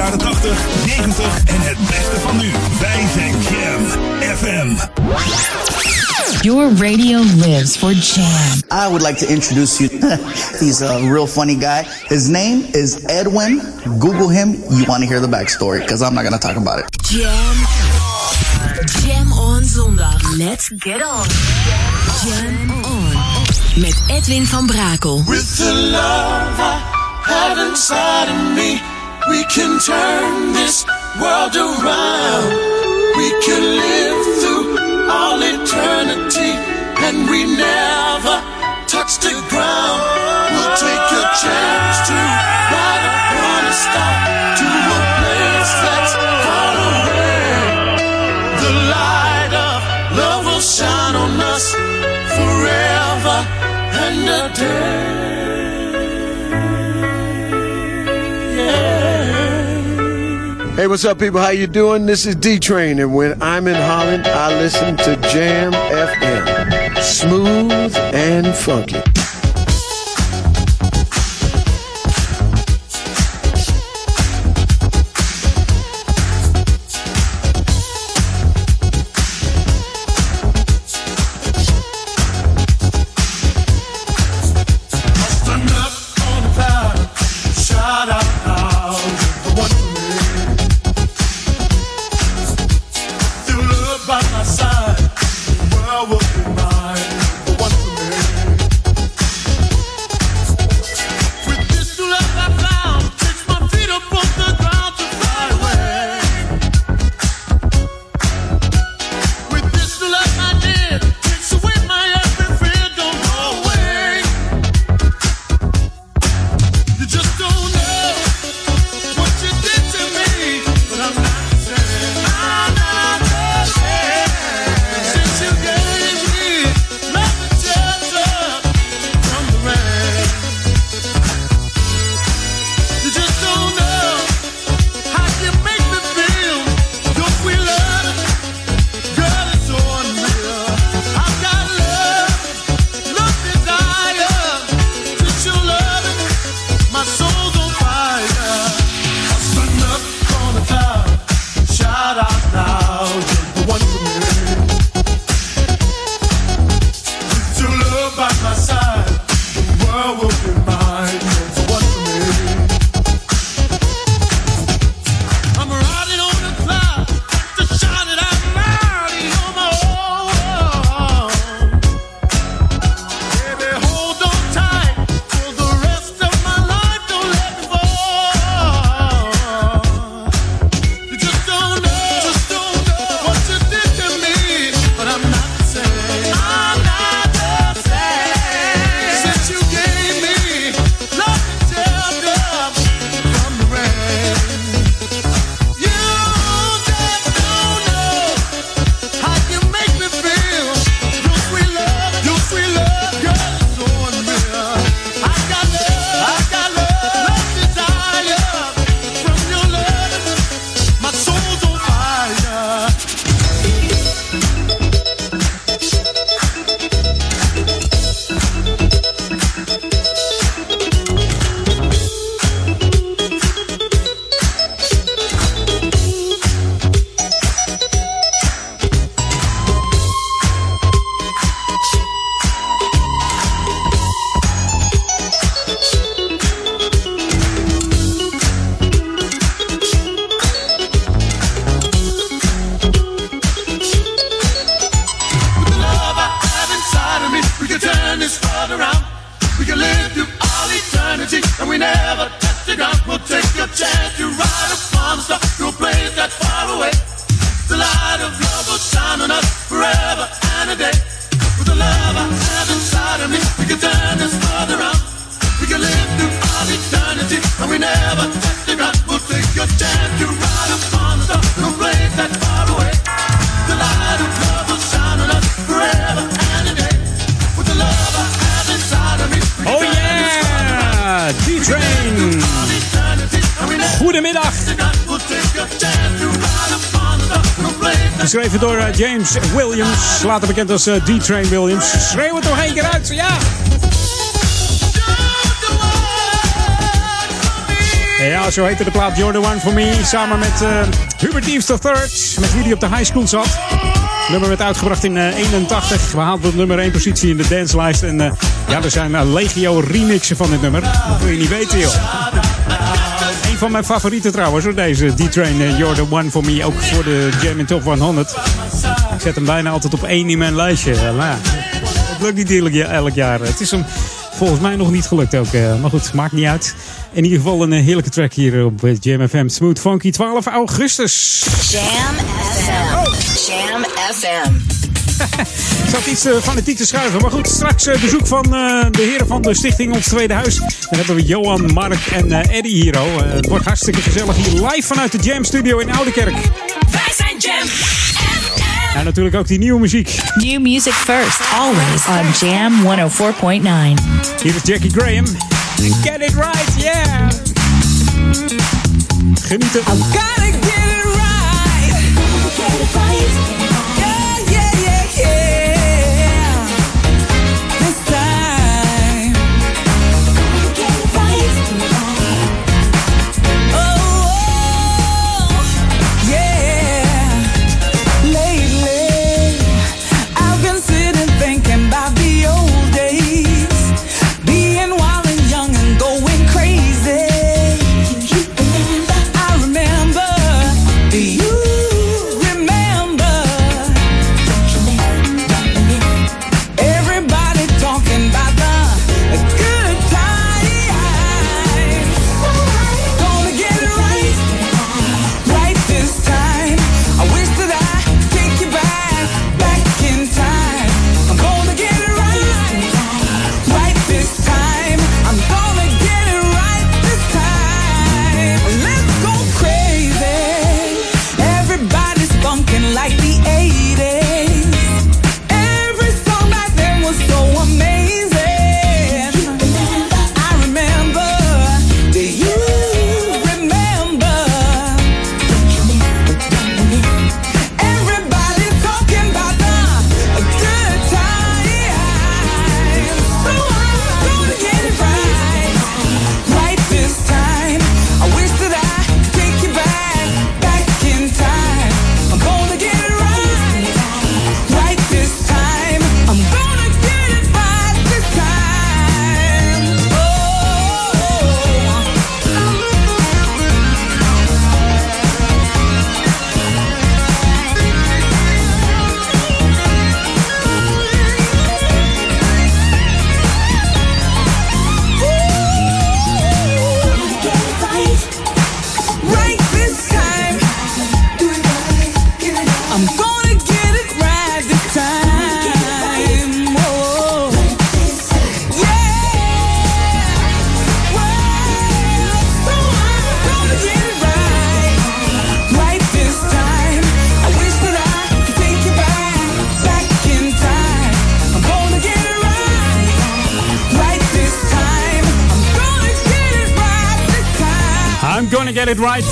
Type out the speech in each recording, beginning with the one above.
jaren 80, 90 en het beste van nu. Wij zijn Jam FM. Your radio lives for Jam. I would like to introduce you. He's a real funny guy. His name is Edwin. Google him. You want to hear the backstory because I'm not going to talk about it. Jam. Jam on zondag. Let's get on. Jam on. Met Edwin van Brakel. With the love I have inside of me, we can turn this world around. We can live through all eternity, and we never touch the ground. We'll take a chance to ride upon a star to a place that's far away. The light of love will shine on us forever and a day. Hey, what's up, people? How you doing? This is D Train, and when I'm in Holland, I listen to Jam FM, smooth and funky. Williams, later bekend als eh, D-Train Williams. Schreeuw het nog één keer uit, ja! Ja, zo heette de plaat You're the One For Me. Samen met eh, Hubert Eaves III, met wie hij op de high school zat. Het nummer werd uitgebracht in eh, 81. We haalden de nummer 1 positie in de dancelijst. En eh, ja, er zijn eh, legio remixen van dit nummer. Dat wil je niet weten, joh. Een van mijn favorieten trouwens, hoor, deze D-Train eh, You're the One For Me. Ook voor de Jam Top 100. Ik zet hem bijna altijd op één in mijn lijstje. Eh, Maar ja, het lukt niet elk jaar- elk jaar. Het is hem volgens mij nog niet gelukt ook. eh, Maar goed, maakt niet uit. In ieder geval een eh, heerlijke track hier op Jam FM. Smooth Funky, 12 augustus. Jam FM. Jam FM. Ik zat iets fanatiek te schuiven. Maar goed, straks bezoek van de heren van de stichting Ons Tweede Huis. Dan hebben we Johan, Mark en Eddie hier. oh. Het wordt hartstikke gezellig hier live vanuit de Jam Studio in Oudekerk. En natuurlijk ook die nieuwe muziek. New music first, always on Jam 104.9. Hier is Jackie Graham. Get it right, yeah! Genieten. Gotta get it right. Yeah,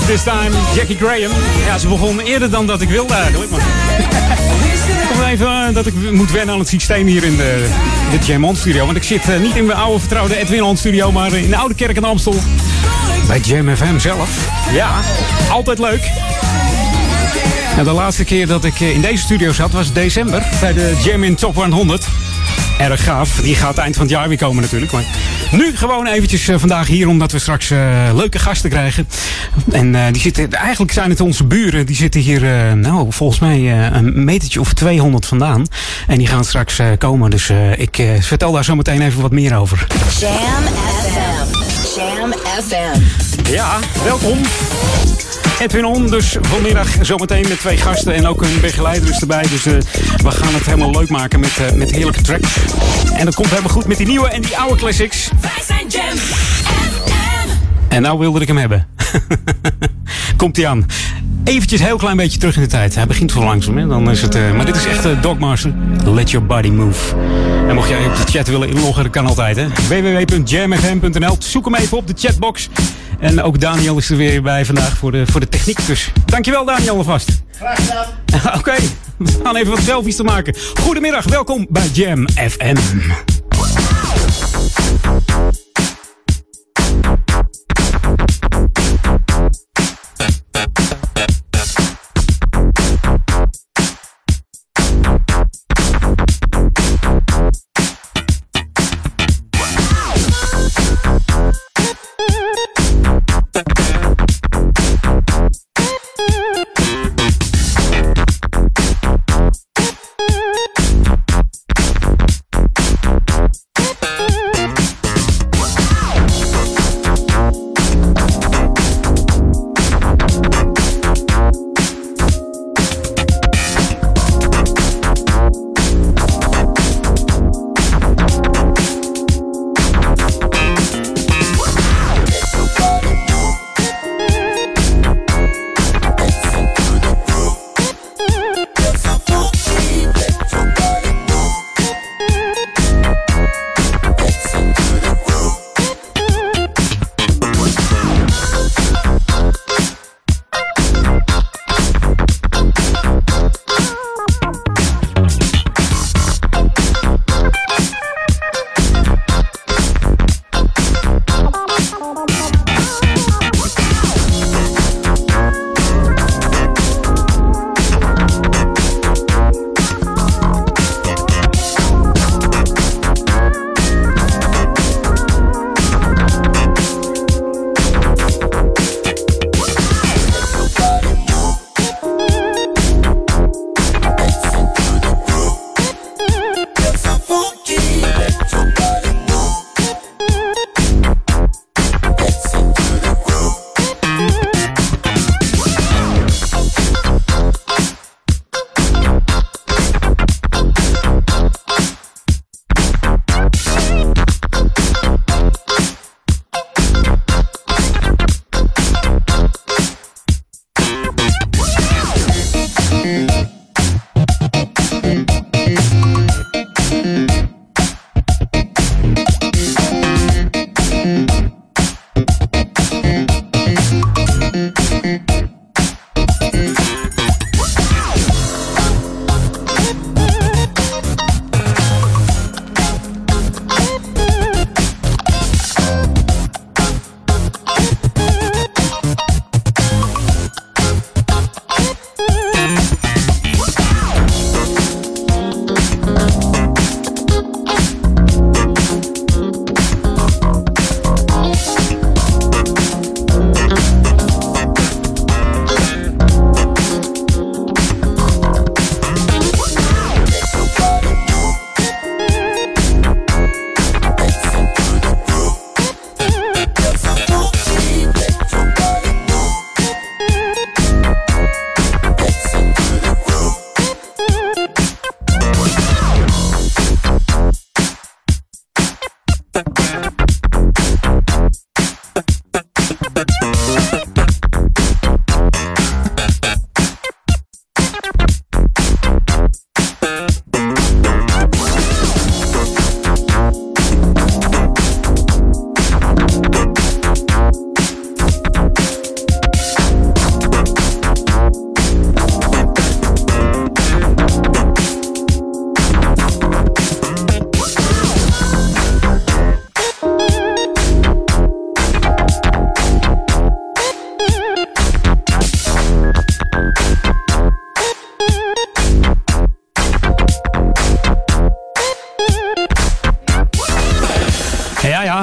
this time. Jackie Graham. Ja, ze begon eerder dan dat ik wilde eigenlijk. Maar nog even eh, dat ik moet wennen aan het systeem hier in de, de Jam studio. Want ik zit eh, niet in mijn oude vertrouwde Edwin On studio, maar in de Oude Kerk in Amstel. Bij Jam FM zelf. Ja, altijd leuk. Nou, de laatste keer dat ik eh, in deze studio zat was december bij de Jam in Top 100. Erg gaaf. Die gaat eind van het jaar weer komen natuurlijk. Maar nu gewoon eventjes vandaag hier, omdat we straks leuke gasten krijgen. En eh, die zitten, eigenlijk zijn het onze buren. Die zitten hier, eh, nou, volgens mij eh, een metertje of 200 vandaan. En die gaan straks eh, komen. Dus eh, ik eh, vertel daar zo meteen even wat meer over. Jam FM. Jam FM. Ja, welkom. Edwin On, dus vanmiddag zometeen met twee gasten en ook een begeleider is erbij. Dus we gaan het helemaal leuk maken met, eh, met heerlijke tracks. En dat komt helemaal goed met die nieuwe en die oude classics. Wij zijn Jam FM. En nou wilde ik hem hebben. Komt hij aan. Eventjes heel klein beetje terug in de tijd. Hij begint zo langzaam, hè? Dan is het, eh, maar dit is echt uh, Dogmaster. Let your body move. En mocht jij op de chat willen inloggen, dat kan altijd, hè? www.jamfm.nl. Zoek hem even op de chatbox. En ook Daniel is er weer bij vandaag voor de, voor de techniek. Dus dankjewel Daniel alvast. Graag gedaan. Oké, we gaan even wat selfies te maken. Goedemiddag, welkom bij Jam FM.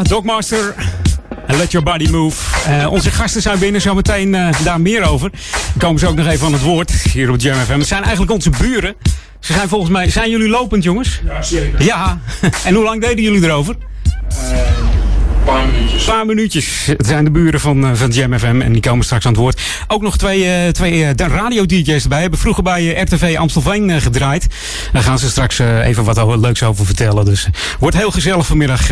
Dogmaster. En Let Your Body Move. Uh, onze gasten zijn binnen, zometeen uh, daar meer over. Dan komen ze ook nog even aan het woord hier op Jam FM. Het zijn eigenlijk onze buren. Ze zijn volgens mij... Zijn jullie lopend, jongens? Ja, zeker. Ja. en hoe lang deden jullie erover? Uh, paar minuutjes. Een paar minuutjes. Het zijn de buren van, eh, van Jam FM en die komen straks aan het woord. Ook nog twee, eh, twee eh, radio-dj's erbij. Hebben vroeger bij RTV Amstelveen gedraaid. Daar gaan ze straks even wat leuks over vertellen. Dus wordt heel gezellig vanmiddag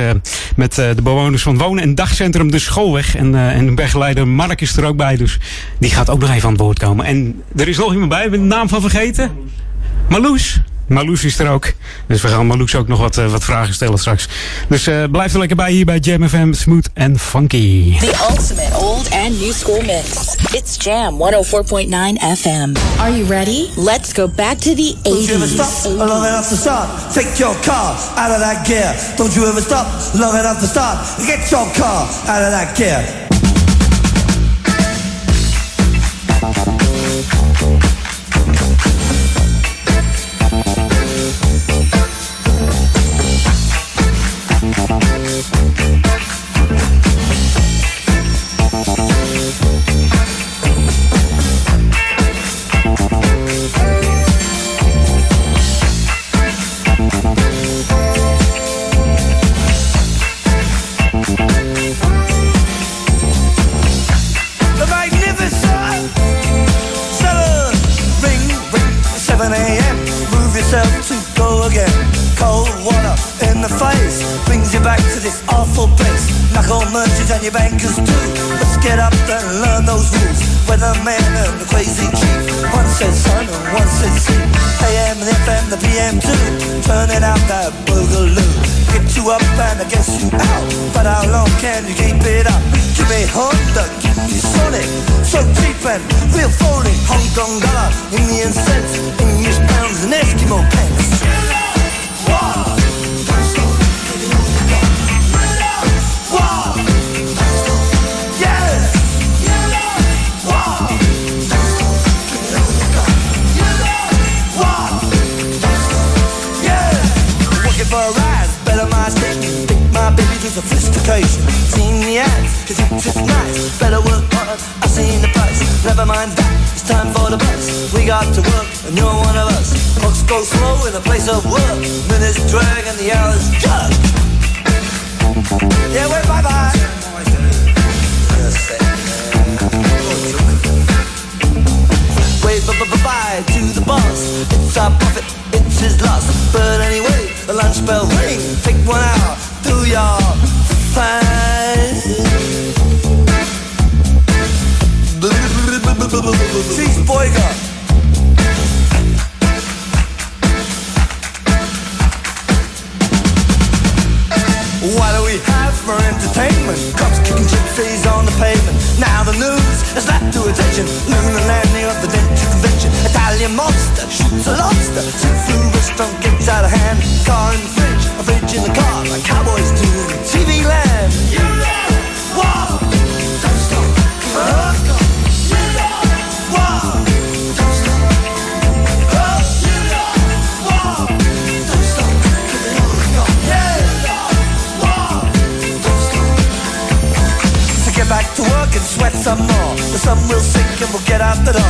met de bewoners van Wonen- en Dagcentrum De Schoolweg. En, en begeleider Mark is er ook bij. Dus die gaat ook nog even aan het woord komen. En er is nog iemand bij. Ben ik de naam van vergeten? Marloes. Marloes is er ook. Dus we gaan Marloes ook nog wat, eh, wat vragen stellen straks. Dus eh, blijf er lekker bij hier bij Jam FM. Smooth and funky. The ultimate old and new school mix. It's Jam 104.9 FM. Are you ready? Let's go back to the Don't you ever stop 80s. long enough to start? Take your car out of that gear. Don't you ever stop long enough to start? Get your car out of that gear. Your bankers too. Let's get up and learn those rules. Weatherman and the crazy chief. One says sun and one says sea. AM and FM, the PM too. Turning out that boogaloo. Get you up and I guess you out. But how long can you keep it up? Give me Honda, give me Sonic. So cheap and real phony. Hong Kong dollar, Indian cents, English pounds and Eskimo pence. To. Seen the ads, cause it's just nice. Better work hard, I've seen the price. Never mind that, it's time for the bus. We got to work, and you're one of us. Clocks go slow in a place of work. Minutes drag and the hours jug. Yeah, wait, bye bye. Wave bye to the boss. It's our profit, it's his loss. But anyway, the lunch bell ring. Take one out, do your fine. What do we have for entertainment? Cops kicking gypsies on the pavement. Now the news has led to attention. Lunar landing of the convention. Italian monster shoots a lobster. Seafood restaurant gets out of hand. Car in the fridge, a fridge in the car. Like cowboys do TV land. You know what? Don't stop. Uh, you know what? Don't stop. Uh, you know what? Don't stop. Get back to work and sweat some more. The sun will sink and we'll get out the door.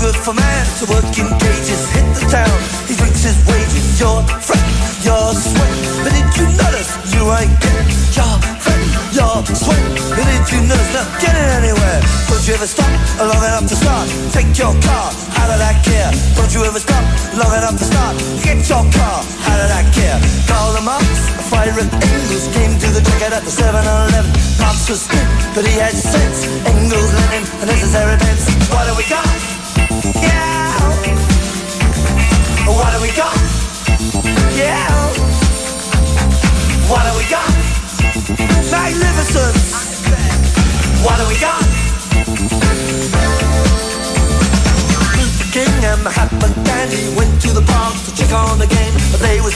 Good for man to work in cages. Hit the town, he drinks his wages. Your friend, your sweat. But did you notice you ain't getting your friend, your sweat? But did you notice not getting anywhere? Don't you ever stop long enough to start? Take your car out of that gear. Don't you ever stop long enough to start? Get your car out of that gear. Call them up. A fire at Engels came to the ticket at the 7-Eleven. Marx was good, but he had sense. Engels, Lenin, and necessary bends. What do we got?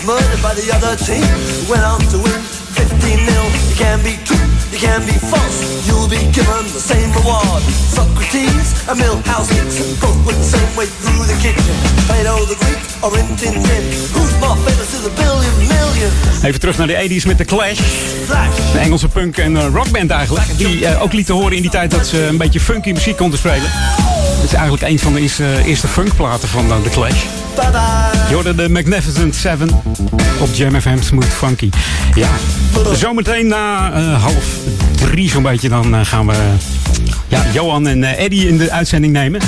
Murdered by the other team. Went on to win 15 nil. You can be true, can be false. You'll be given the same reward. Socrates and Milhouse Nixon both went the same way through the kitchen. Plato the Greek or Rin Tin Tin. Who's more famous to the billion million? Even terug naar de 80s met de Clash. De Engelse punk- en eh, rockband eigenlijk. Die eh, ook lieten horen in die tijd dat ze een beetje funky muziek konden spelen. Het is eigenlijk een van de eerste, eerste funkplaten van eh, de Clash. Je hoorde de Magnificent Seven. Op Jam FM Smooth Funky. Ja, zometeen na eh, half drie zo'n beetje, dan eh, gaan we ja, Johan en eh, Eddie in de uitzending nemen.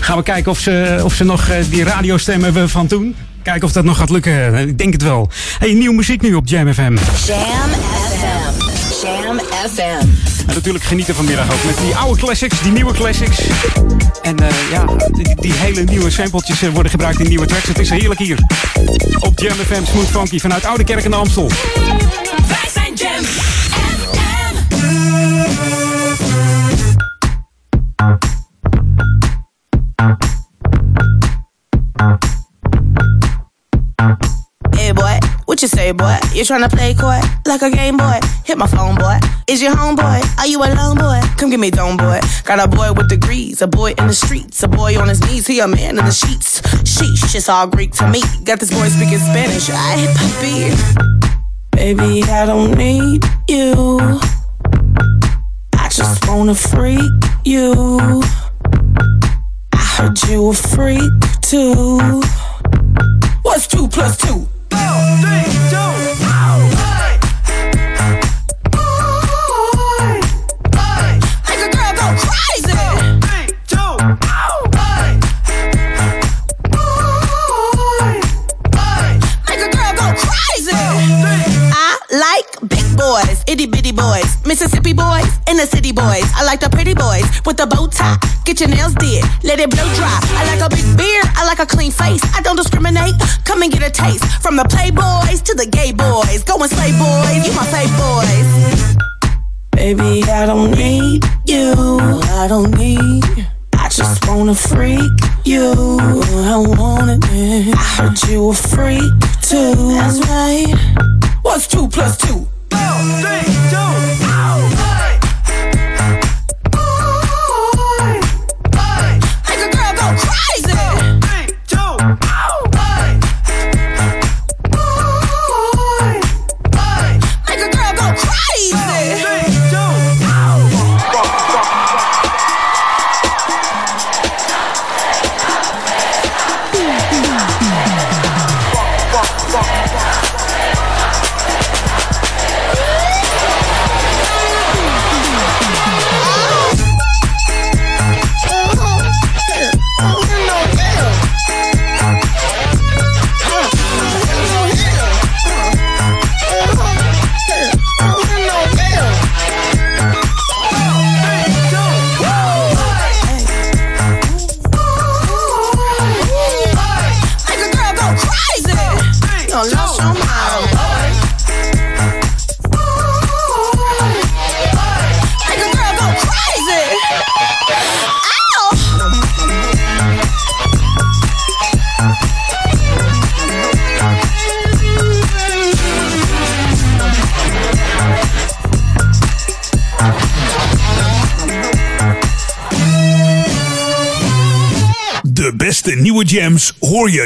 Gaan we kijken of ze, of ze nog eh, die radiostem hebben van toen. Kijken of dat nog gaat lukken. Ik denk het wel. Hey, nieuwe muziek nu op Jam FM. Jam FM. Jam FM. En natuurlijk genieten vanmiddag ook met die oude classics, die nieuwe classics. En ja, die, die hele nieuwe sampletjes worden gebruikt in nieuwe tracks. Het is heerlijk hier. Op Jam FM Smooth Funky vanuit Oude Kerk en de Amstel. You say, boy? You tryna play coy like a game boy? Hit my phone, boy. Is your homeboy? Are you alone, boy? Come give me dome, boy. Got a boy with degrees, a boy in the streets, a boy on his knees, he a man in the sheets. Sheesh, it's all Greek to me. Got this boy speaking Spanish. I hit papi. Baby, I don't need you. I just wanna freak you. I heard you a freak too. What's two plus two? Make a girl go crazy. Make a girl go crazy. I like big boys, itty bitty boys, Mississippi boys, inner city boys. I like the pretty boys with the bow tie. Get your nails did, let it blow dry. I like a big beard, I like a clean face. I don't discriminate. Come and get a taste from the playboys to the gay boys. Go and slay boys, you my fave boys. Baby, I don't need you. I don't need. I just wanna freak you. I want it. I heard you a freak too. That's right. What's two plus two?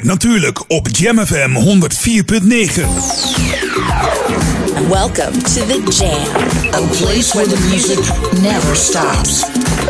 Natuurlijk op Jam FM 104.9. Welcome to the Jam. A place where the music never stops.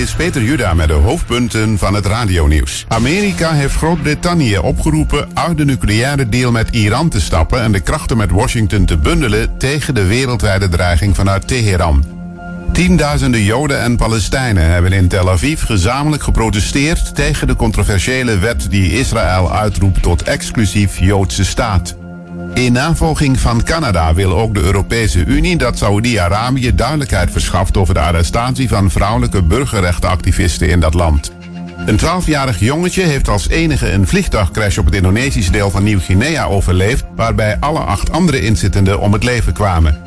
Is Peter Juda met de hoofdpunten van het radionieuws. Amerika heeft Groot-Brittannië opgeroepen uit de nucleaire deal met Iran te stappen en de krachten met Washington te bundelen tegen de wereldwijde dreiging vanuit Teheran. Tienduizenden Joden en Palestijnen hebben in Tel Aviv gezamenlijk geprotesteerd tegen de controversiële wet die Israël uitroept tot exclusief Joodse staat. In navolging van Canada wil ook de Europese Unie dat Saoedi-Arabië duidelijkheid verschaft over de arrestatie van vrouwelijke burgerrechtenactivisten in dat land. Een 12-jarig jongetje heeft als enige een vliegtuigcrash op het Indonesische deel van Nieuw-Guinea overleefd, waarbij alle acht andere inzittenden om het leven kwamen.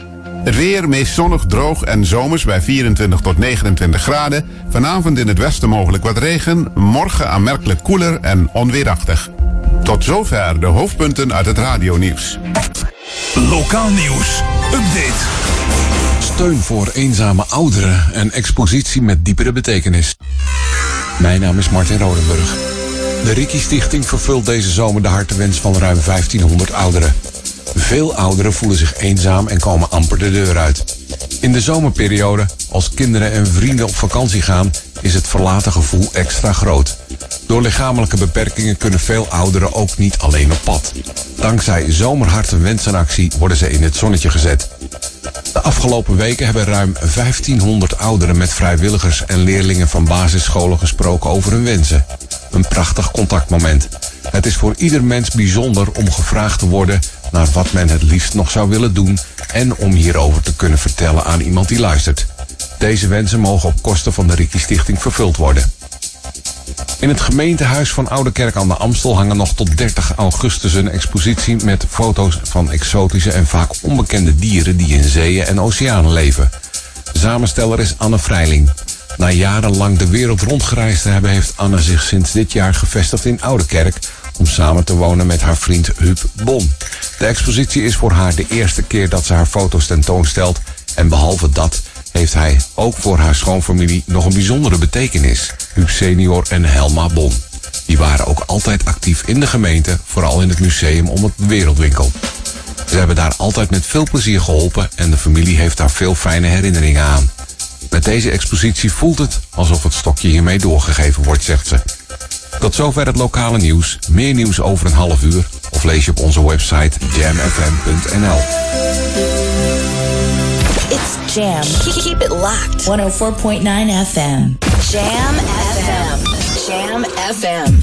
Het weer meest zonnig, droog en zomers bij 24 tot 29 graden. Vanavond in het westen mogelijk wat regen. Morgen aanmerkelijk koeler en onweerachtig. Tot zover de hoofdpunten uit het radionieuws. Lokaal nieuws. Update. Steun voor eenzame ouderen en expositie met diepere betekenis. Mijn naam is Martin Rodenburg. De Riki Stichting vervult deze zomer de hartewens van ruim 1500 ouderen. Veel ouderen voelen zich eenzaam en komen amper de deur uit. In de zomerperiode, als kinderen en vrienden op vakantie gaan, is het verlaten gevoel extra groot. Door lichamelijke beperkingen kunnen veel ouderen ook niet alleen op pad. Dankzij Zomerhart en Wensenactie worden ze in het zonnetje gezet. De afgelopen weken hebben ruim 1500 ouderen met vrijwilligers en leerlingen van basisscholen gesproken over hun wensen. Een prachtig contactmoment. Het is voor ieder mens bijzonder om gevraagd te worden naar wat men het liefst nog zou willen doen en om hierover te kunnen vertellen aan iemand die luistert. Deze wensen mogen op kosten van de Riki Stichting vervuld worden. In het gemeentehuis van Oudekerk aan de Amstel hangen nog tot 30 augustus een expositie met foto's van exotische en vaak onbekende dieren die in zeeën en oceanen leven. Samensteller is Anne Vrijling. Na jarenlang de wereld rondgereisd te hebben, heeft Anne zich sinds dit jaar gevestigd in Oudekerk om samen te wonen met haar vriend Huub Bon. De expositie is voor haar de eerste keer dat ze haar foto's tentoonstelt en behalve dat heeft hij ook voor haar schoonfamilie nog een bijzondere betekenis. Huub senior en Helma Bon. Die waren ook altijd actief in de gemeente, vooral in het museum om het Wereldwinkel. Ze hebben daar altijd met veel plezier geholpen en de familie heeft daar veel fijne herinneringen aan. Met deze expositie voelt het alsof het stokje hiermee doorgegeven wordt, zegt ze. Tot zover het lokale nieuws. Meer nieuws over een half uur of lees je op onze website jamfm.nl. It's Jam. Keep it locked. 104.9 FM. Jam FM. Jam FM.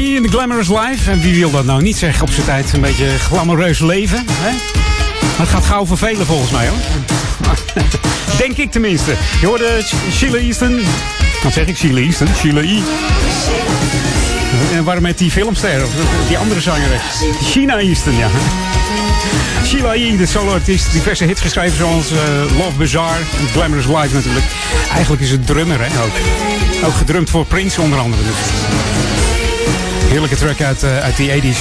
In The Glamorous Life. En wie wil dat nou niet zeggen op zijn tijd? Een beetje glamoureus leven. Hè? Maar het gaat gauw vervelen volgens mij hoor. Denk ik tenminste. Je hoorde Sheila Easton. Wat zeg ik? Sheila Easton? Sheila. En waarom met die filmster? Of die andere zangeres? Sheena Easton, ja. Sheila E., de soloartiest, diverse hits geschreven zoals eh, Love Bizarre en Glamorous Life natuurlijk. Eigenlijk is het drummer, hè, ook. Ook gedrumd voor Prince onder andere. Dus. Heerlijke track uit, eh, uit die 80s.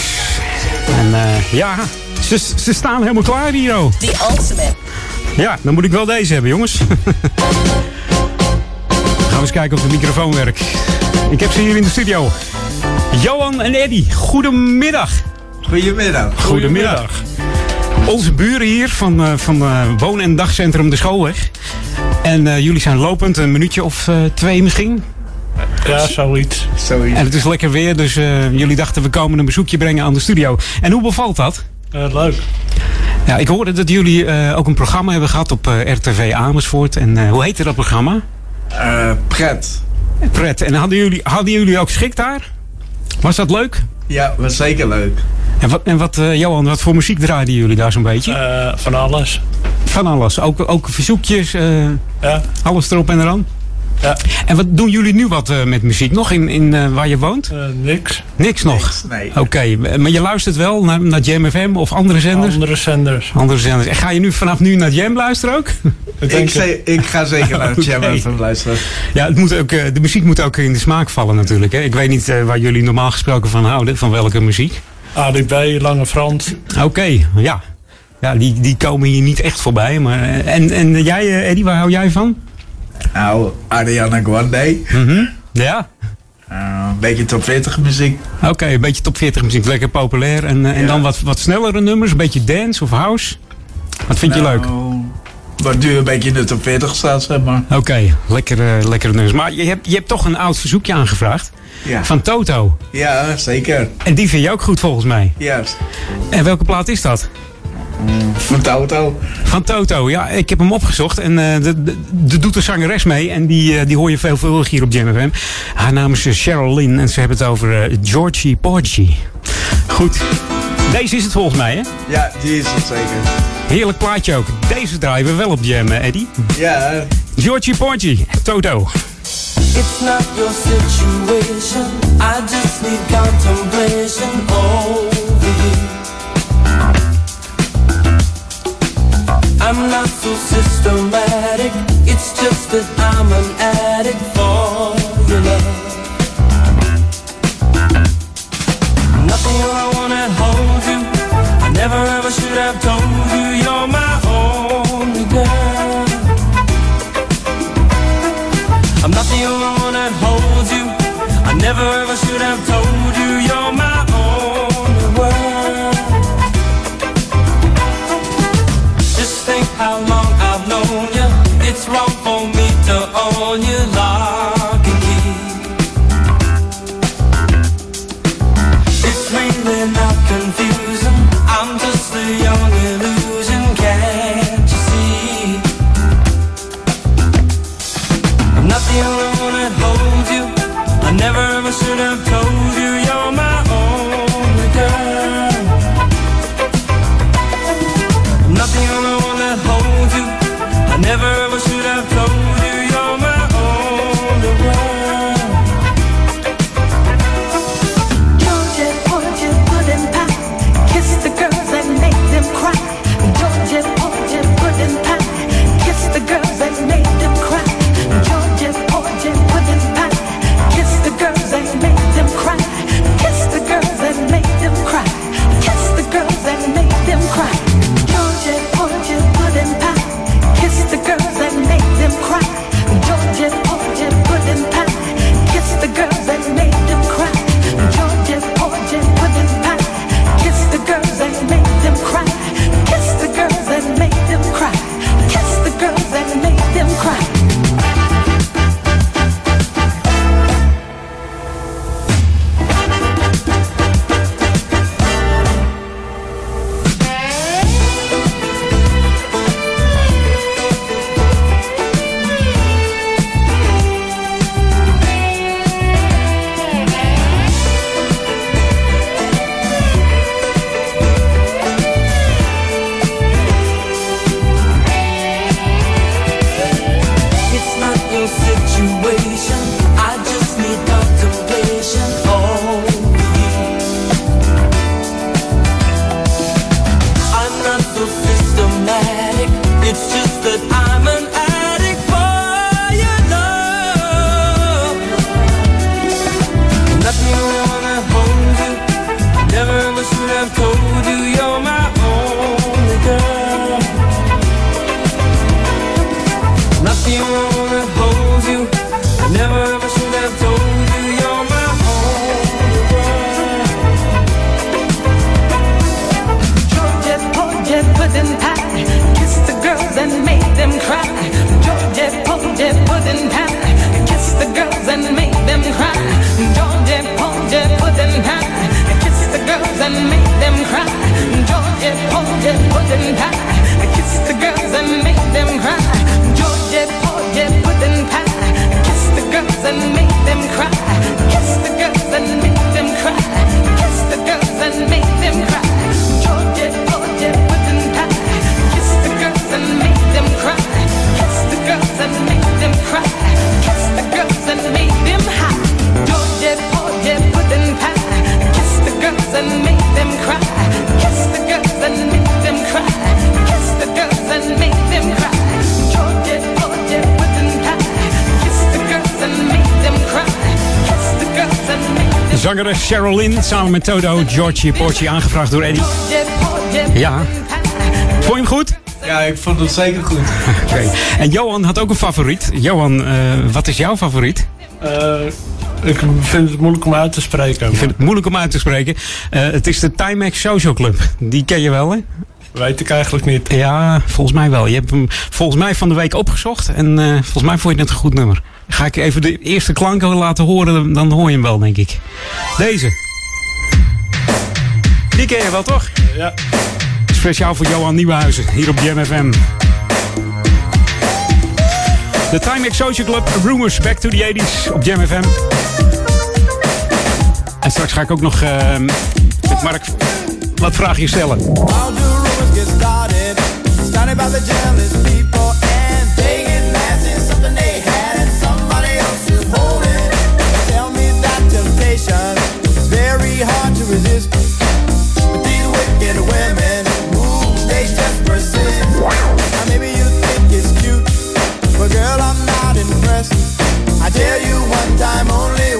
En eh, ja, ze, ze staan helemaal klaar hier, oh. The ultimate. Ja, dan moet ik wel deze hebben, jongens. Gaan we eens kijken of de microfoon werkt. Ik heb ze hier in de studio. Johan en Eddy, goedemiddag. Goedemiddag. Goedemiddag. Onze buren hier van, eh, van eh, woon- en dagcentrum De Schoolweg. En eh, jullie zijn lopend, een minuutje of eh, twee misschien. Ja, zoiets. En het is lekker weer, dus eh, jullie dachten we komen een bezoekje brengen aan de studio. En hoe bevalt dat? leuk. Ja, ik hoorde dat jullie eh, ook een programma hebben gehad op eh, RTV Amersfoort. En eh, hoe heette dat programma? pret. Pret. En hadden jullie, hadden jullie ook schik daar? Was dat leuk? Ja, was zeker leuk. En wat, en wat eh, Johan, wat voor muziek draaiden jullie daar zo'n beetje? Eh, van alles. Van alles. Ook, ook verzoekjes, eh, Ja. alles erop en eraan. Ja. En wat doen jullie nu wat eh, met muziek nog in, in eh, waar je woont? Eh, niks. Niks nog? nee. Oké, maar je luistert wel naar, naar Jam FM of andere zenders? Andere zenders. Andere zenders. En ga je nu vanaf nu naar Jam luisteren ook? Ik, ze- ik ga zeker naar Oké. Jam even luisteren. Ja, het moet ook, eh, de muziek moet ook in de smaak vallen natuurlijk. Hè? Ik weet niet eh, waar jullie normaal gesproken van houden, van welke muziek. ADB, Lange Frans. Oké, ja. Ja, die, die komen hier niet echt voorbij. Maar, en, en jij, Eddie, waar hou jij van? Nou, Ariana Grande. Ja? Eh, een beetje top 40 muziek. Oké, een beetje top 40 muziek, lekker populair. En, eh, en dan wat, wat snellere nummers, een beetje dance of house. Wat vind je Nou, leuk? Wat nu een beetje in de top 40 staat, zeg maar. Oké, lekkere, lekkere nummers. Maar je hebt, je hebt toch een oud verzoekje aangevraagd. Ja. Van Toto. Ja, zeker. En die vind je ook goed volgens mij. Juist. En welke plaat is dat? Van Toto. Van Toto, ja. Ik heb hem opgezocht. En eh de, de, de doet de zangeres mee. En die, eh, die hoor je veelvuldig hier op Jam FM. Haar naam is eh, Cheryl Lynn. En ze hebben het over Georgie Porgy. Goed. Deze is het volgens mij, hè? Ja, die is het zeker. Heerlijk plaatje ook. Deze draaien we wel op Jam, Eddie. Ja. Georgie Porgy, Toto. It's not your situation. I just need contemplation over you. I'm not so systematic. It's just that I'm an addict for your love. Nothing I wanna hold you. I never ever should have told you should have told you Cheryl samen met Todo, Georgie Porci, aangevraagd door Eddie. Ja. Vond je hem goed? Ja, ik vond het zeker goed. Oké. En Johan had ook een favoriet. Johan, eh, wat is jouw favoriet? Eh, ik vind het moeilijk om uit te spreken. Ik vind het moeilijk om uit te spreken. Eh, het is de Timex Social Club. Die ken je wel, hè? Weet ik eigenlijk niet. Ja, volgens mij wel. Je hebt hem volgens mij van de week opgezocht. En volgens mij vond je het een goed nummer. Ga ik even de eerste klanken laten horen, dan hoor je hem wel, denk ik. Deze. Die ken je wel, toch? Ja. Speciaal voor Johan Nieuwenhuizen, hier op Jam FM. De Time X Social Club, Rumors Back to the 80s op JMFM. En straks ga ik ook nog ehm, met Mark wat vraagjes stellen. The rumors get started. tell you one time only.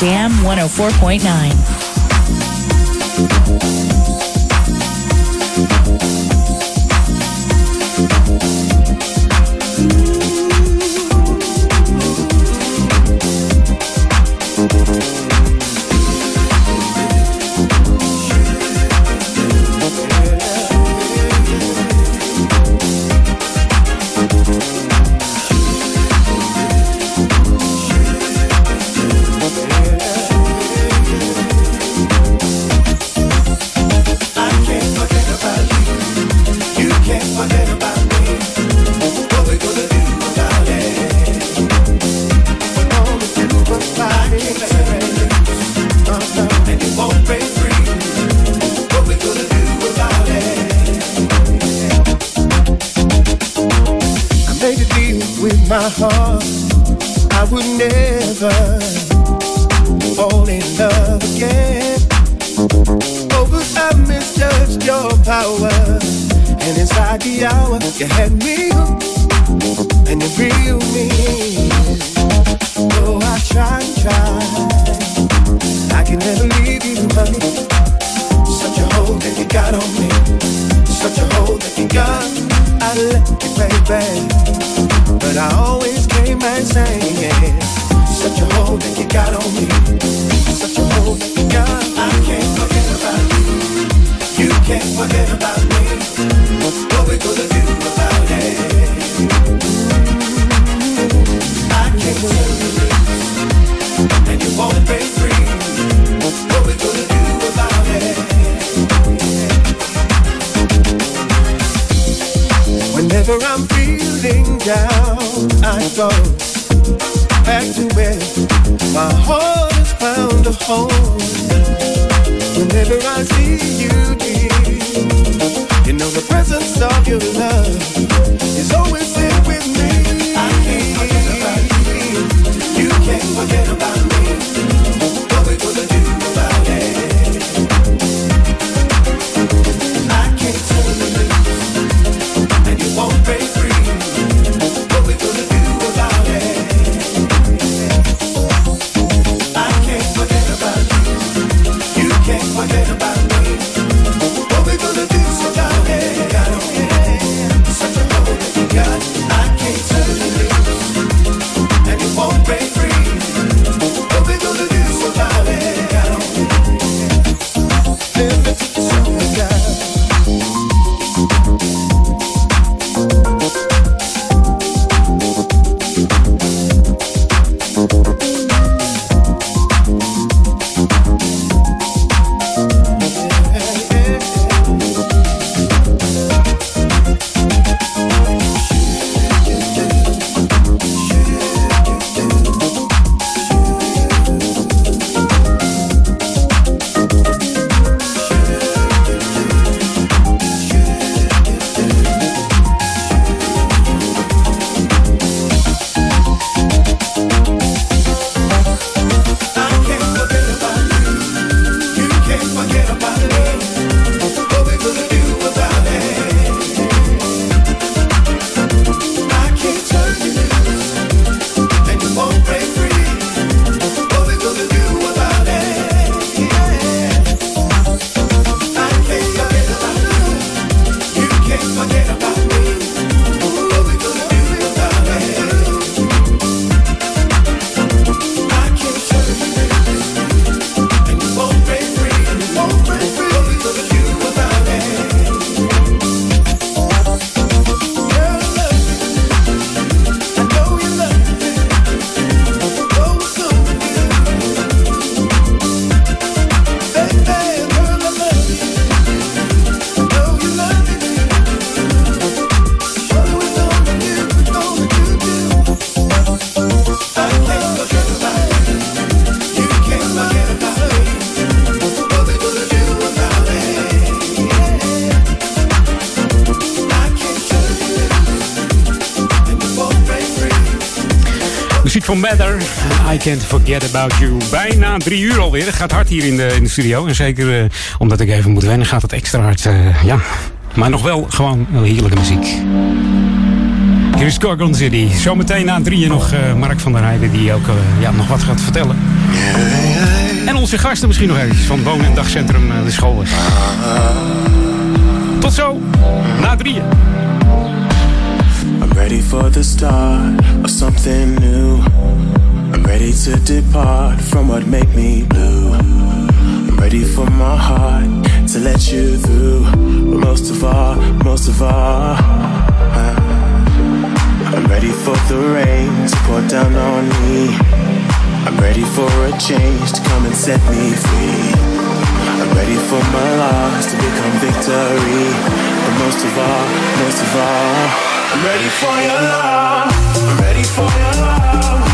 Jam 104.9. Can't Forget About You. Bijna drie uur alweer. Het gaat hard hier in de, in de studio. En zeker eh, omdat ik even moet wennen, gaat het extra hard. Eh, ja. Maar nog wel gewoon heerlijke muziek. Hier is Gorgon City. Zometeen na drieën nog uh, Mark van der Heijden die ook ja, nog wat gaat vertellen. En onze gasten misschien nog eventjes van Woon- en Dagcentrum De School. Tot zo, na drieën. I'm ready for the start of something new. ready to depart from what make me blue. I'm ready for my heart to let you through. But most of all, most of all, I'm ready for the rain to pour down on me. I'm ready for a change to come and set me free. I'm ready for my loss to become victory. But most of all, most of all, I'm ready for your love. I'm ready for your love.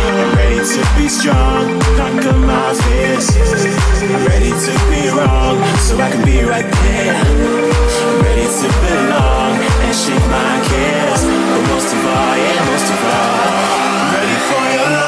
ready to be strong, conquer my fears. I'm ready to be wrong, so I can be right there. I'm ready to belong and shake my cares, but most of all, yeah, most of all, I'm ready for your love.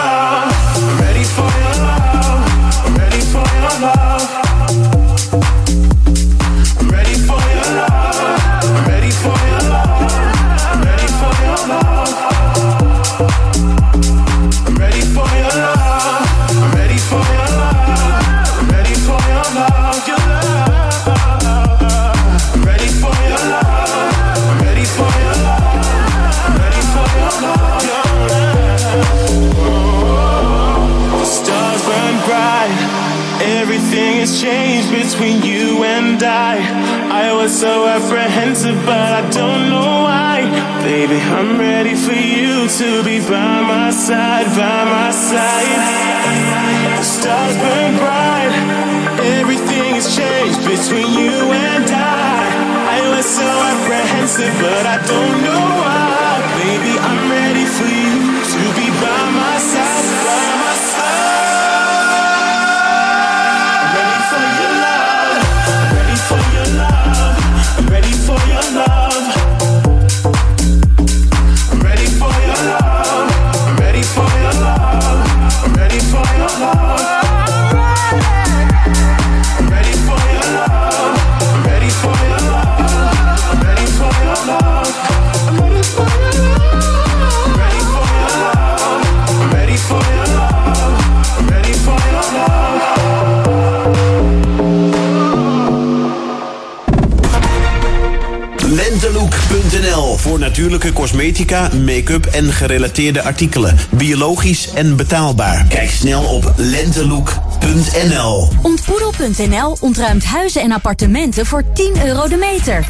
Make-up en gerelateerde artikelen. Biologisch en betaalbaar. Kijk snel op lentelook.nl. Ontboedel.nl ontruimt huizen en appartementen voor 10 euro de meter.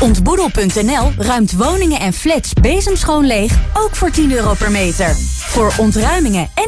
Ontboedel.nl ruimt woningen en flats bezemschoon leeg, ook voor 10 euro per meter. Voor ontruimingen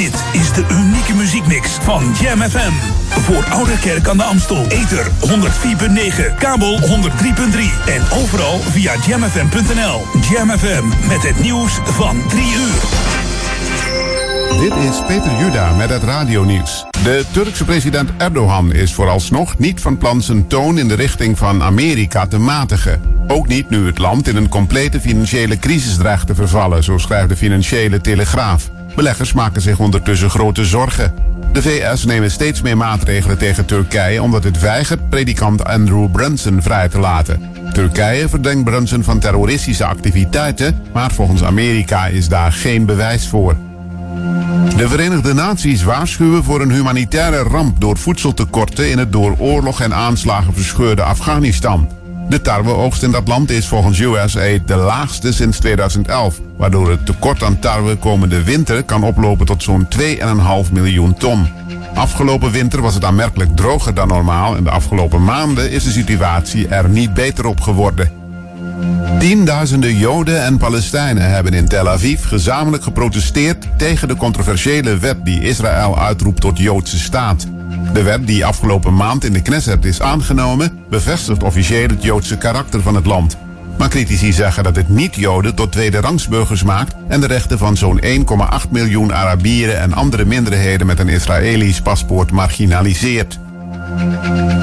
Dit is de unieke muziekmix van Jam FM. Voor Oude Kerk aan de Amstel. Ether 104.9, kabel 103.3 en overal via jamfm.nl. Jam FM met het nieuws van 3 uur. Dit is Peter Juda met het radionieuws. De Turkse president Erdogan is vooralsnog niet van plan zijn toon in de richting van Amerika te matigen. Ook niet nu het land in een complete financiële crisis dreigt te vervallen, zo schrijft de Financiële Telegraaf. Beleggers maken zich ondertussen grote zorgen. De VS nemen steeds meer maatregelen tegen Turkije omdat het weigert predikant Andrew Brunson vrij te laten. Turkije verdenkt Brunson van terroristische activiteiten, maar volgens Amerika is daar geen bewijs voor. De Verenigde Naties waarschuwen voor een humanitaire ramp door voedseltekorten in het door oorlog en aanslagen verscheurde Afghanistan. De tarweoogst in dat land is volgens USAID de laagste sinds 2011, waardoor het tekort aan tarwe komende winter kan oplopen tot zo'n 2,5 miljoen ton. Afgelopen winter was het aanmerkelijk droger dan normaal en de afgelopen maanden is de situatie er niet beter op geworden. Tienduizenden Joden en Palestijnen hebben in Tel Aviv gezamenlijk geprotesteerd tegen de controversiële wet die Israël uitroept tot Joodse staat. De wet die afgelopen maand in de Knesset is aangenomen, bevestigt officieel het Joodse karakter van het land. Maar critici zeggen dat het niet-Joden tot tweede rangsburgers maakt en de rechten van zo'n 1,8 miljoen Arabieren en andere minderheden met een Israëlisch paspoort marginaliseert.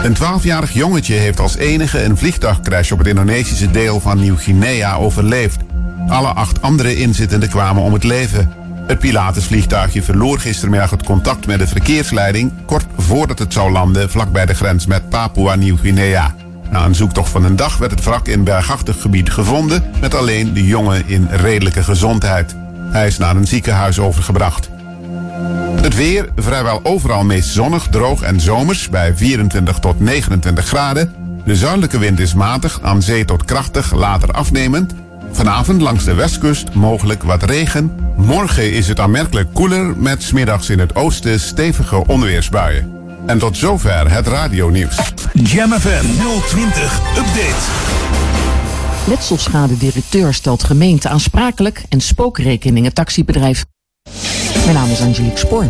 Een 12-jarig jongetje heeft als enige een vliegtuigcrash op het Indonesische deel van Nieuw-Guinea overleefd. Alle acht andere inzittenden kwamen om het leven. Het Pilatusvliegtuigje verloor gistermiddag het contact met de verkeersleiding... kort voordat het zou landen vlakbij de grens met Papua-Nieuw-Guinea. Na een zoektocht van een dag werd het wrak in bergachtig gebied gevonden... met alleen de jongen in redelijke gezondheid. Hij is naar een ziekenhuis overgebracht. Het weer vrijwel overal meest zonnig, droog en zomers bij 24 tot 29 graden. De zuidelijke wind is matig, aan zee tot krachtig, later afnemend. Vanavond langs de westkust mogelijk wat regen. Morgen is het aanmerkelijk koeler met smiddags in het oosten stevige onweersbuien. En tot zover het radionieuws. Jam FM 020 Update. Letselschade-directeur stelt gemeente aansprakelijk en spookrekeningen taxibedrijf. Mijn naam is Angelique Spoor.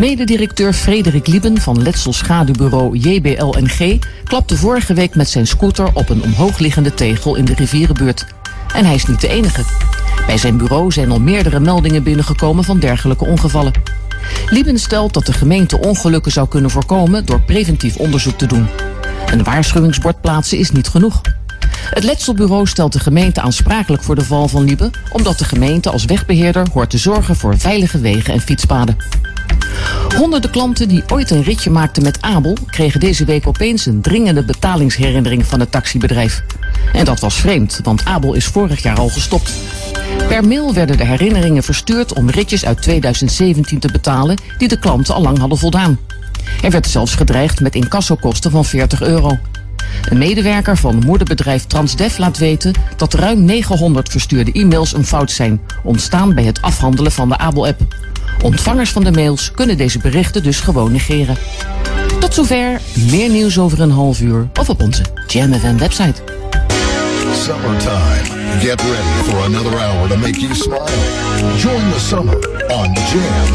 Mededirecteur Frederik Lieben van Letselschadebureau JBLNG klapte vorige week met zijn scooter op een omhoogliggende tegel in de rivierenbuurt. En hij is niet de enige. Bij zijn bureau zijn al meerdere meldingen binnengekomen van dergelijke ongevallen. Lieben stelt dat de gemeente ongelukken zou kunnen voorkomen door preventief onderzoek te doen. Een waarschuwingsbord plaatsen is niet genoeg. Het Letselbureau stelt de gemeente aansprakelijk voor de val van Liebe, omdat de gemeente als wegbeheerder hoort te zorgen voor veilige wegen en fietspaden. Honderden klanten die ooit een ritje maakten met Abel kregen deze week opeens een dringende betalingsherinnering van het taxibedrijf. En dat was vreemd, want Abel is vorig jaar al gestopt. Per mail werden de herinneringen verstuurd om ritjes uit 2017 te betalen die de klanten al lang hadden voldaan. Er werd zelfs gedreigd met incassokosten van 40 euro. Een medewerker van moederbedrijf Transdev laat weten dat ruim 900 verstuurde e-mails een fout zijn, ontstaan bij het afhandelen van de Abel-app. Ontvangers van de mails kunnen deze berichten dus gewoon negeren. Tot zover, meer nieuws over een half uur of op onze JamFM website. Summertime. Get ready for another hour to make you smile. Join the summer on Jam.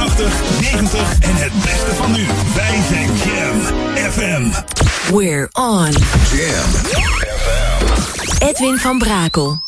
80, 90 en het beste van nu. Wij zijn Jam FM. We're on. Jam Edwin van Brakel.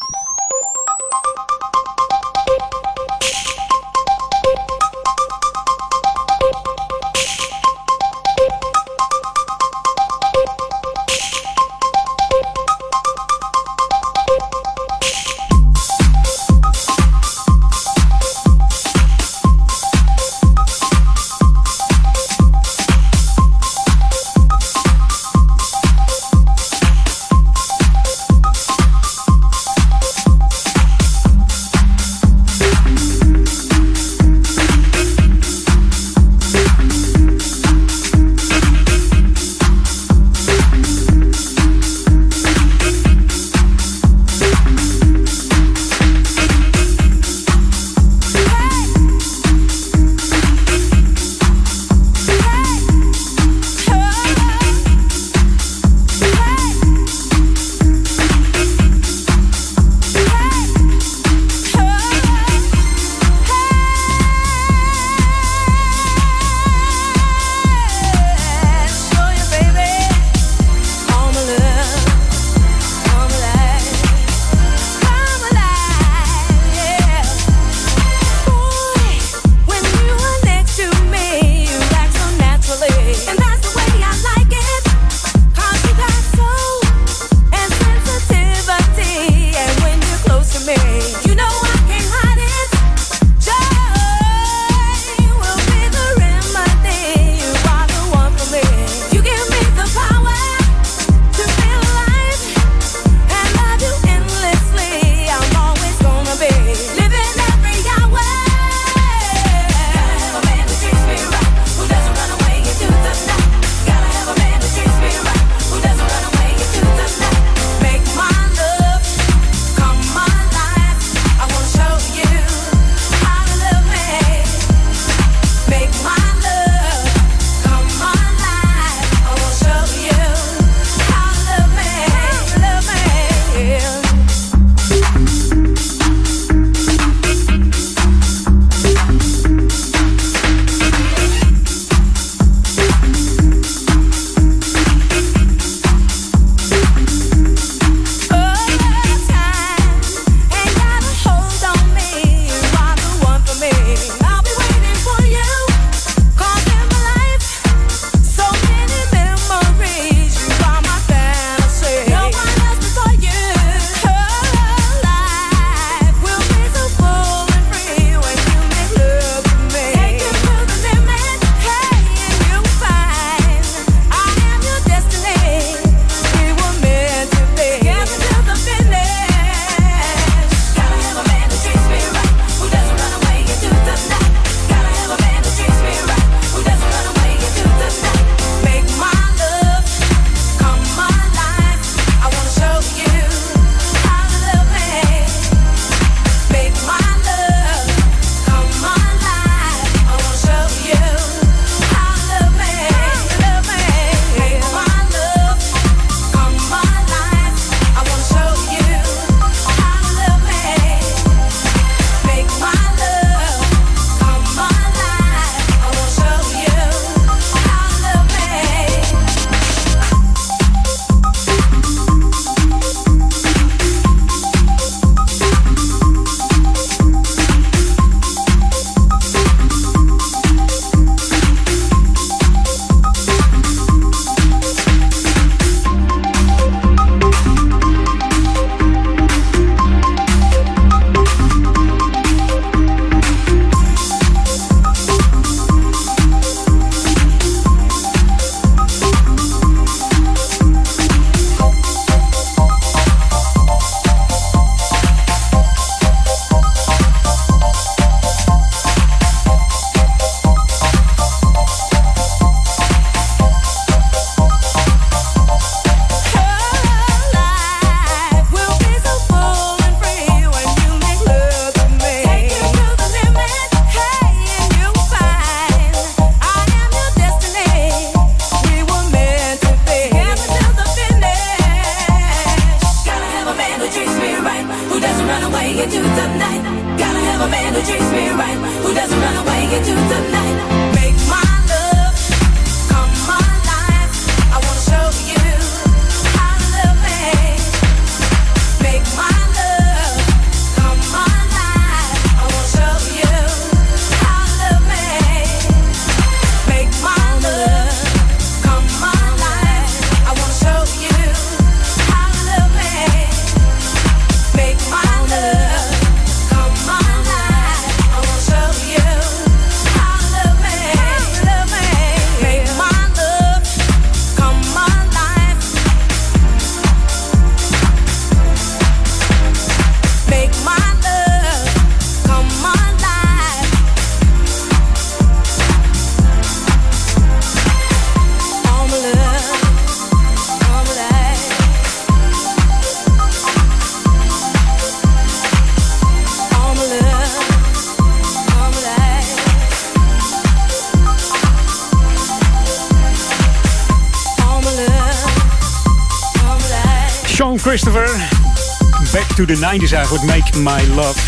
To the 90s eigenlijk, Make My Love.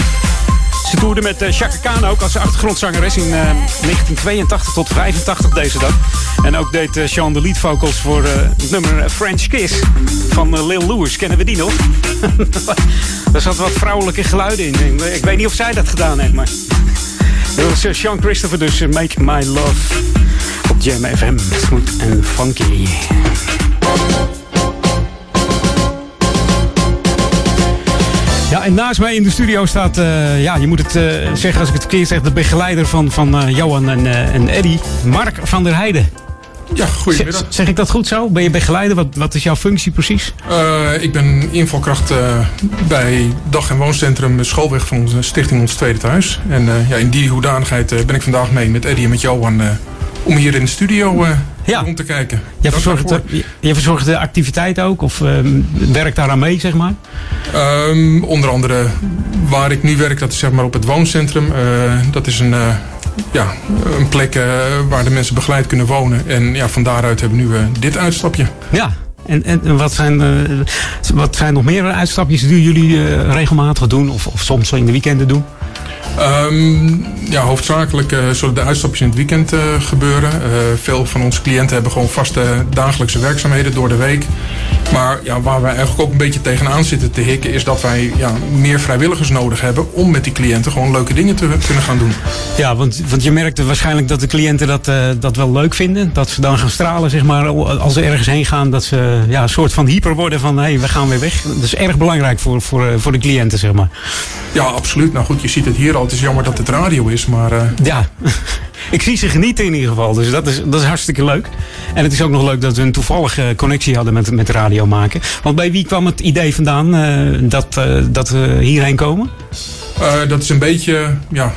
Ze toerde met uh, Chaka Khan ook als achtergrondzangeres in uh, 1982 tot 85 deze dag. En ook deed uh, Sean de lead vocals voor het nummer French Kiss van Lil Lewis. Kennen we die nog? Daar zat wat vrouwelijke geluiden in. Ik weet niet of zij dat gedaan heeft, maar... Dat was Sean Christopher, dus Make My Love op Jam FM. Smooth en funky. En naast mij in de studio staat, uh, ja, je moet het uh, zeggen als ik het verkeerd zeg, de begeleider van, van uh, Johan en, en Eddy, Mark van der Heijden. Ja, goedemiddag. Zeg, zeg ik dat goed zo? Ben je begeleider? Wat, wat is jouw functie precies? ik ben invalkracht bij dag- en wooncentrum Schoolweg van onze stichting Ons Tweede Thuis. En ja, in die hoedanigheid ben ik vandaag mee met Eddy en met Johan om hier in de studio ja. rond te kijken. Je verzorgt, de, je verzorgt de activiteit ook of uh, werkt daaraan mee, zeg maar? Um, onder andere waar ik nu werk, dat is zeg maar op het wooncentrum. Uh, dat is een, uh, ja, een plek waar de mensen begeleid kunnen wonen. En ja, van daaruit hebben we nu dit uitstapje. Ja, en, en wat, zijn, uh, wat zijn nog meer uitstapjes die jullie uh, regelmatig doen? Of, of soms in de weekenden doen? Um, ja, hoofdzakelijk uh, zullen de uitstapjes in het weekend gebeuren. Veel van onze cliënten hebben gewoon vaste dagelijkse werkzaamheden door de week. Maar ja, waar wij eigenlijk ook een beetje tegenaan zitten te hikken... is dat wij ja, meer vrijwilligers nodig hebben... om met die cliënten gewoon leuke dingen te kunnen gaan doen. Ja, want, want je merkt waarschijnlijk dat de cliënten dat, dat wel leuk vinden. Dat ze dan gaan stralen, zeg maar, als ze ergens heen gaan. Dat ze ja, een soort van hyper worden van, hé, hey, we gaan weer weg. Dat is erg belangrijk voor, voor, voor de cliënten, zeg maar. Ja, absoluut. Nou goed, je ziet het hier al. Het is jammer dat het radio is, maar... Uh... Ja, ik zie ze genieten in ieder geval. Dus dat is, dat is hartstikke leuk. En het is ook nog leuk dat we een toevallige connectie hadden met, met radio maken. Want bij wie kwam het idee vandaan uh, dat, uh, dat we hierheen komen? dat is een beetje ja,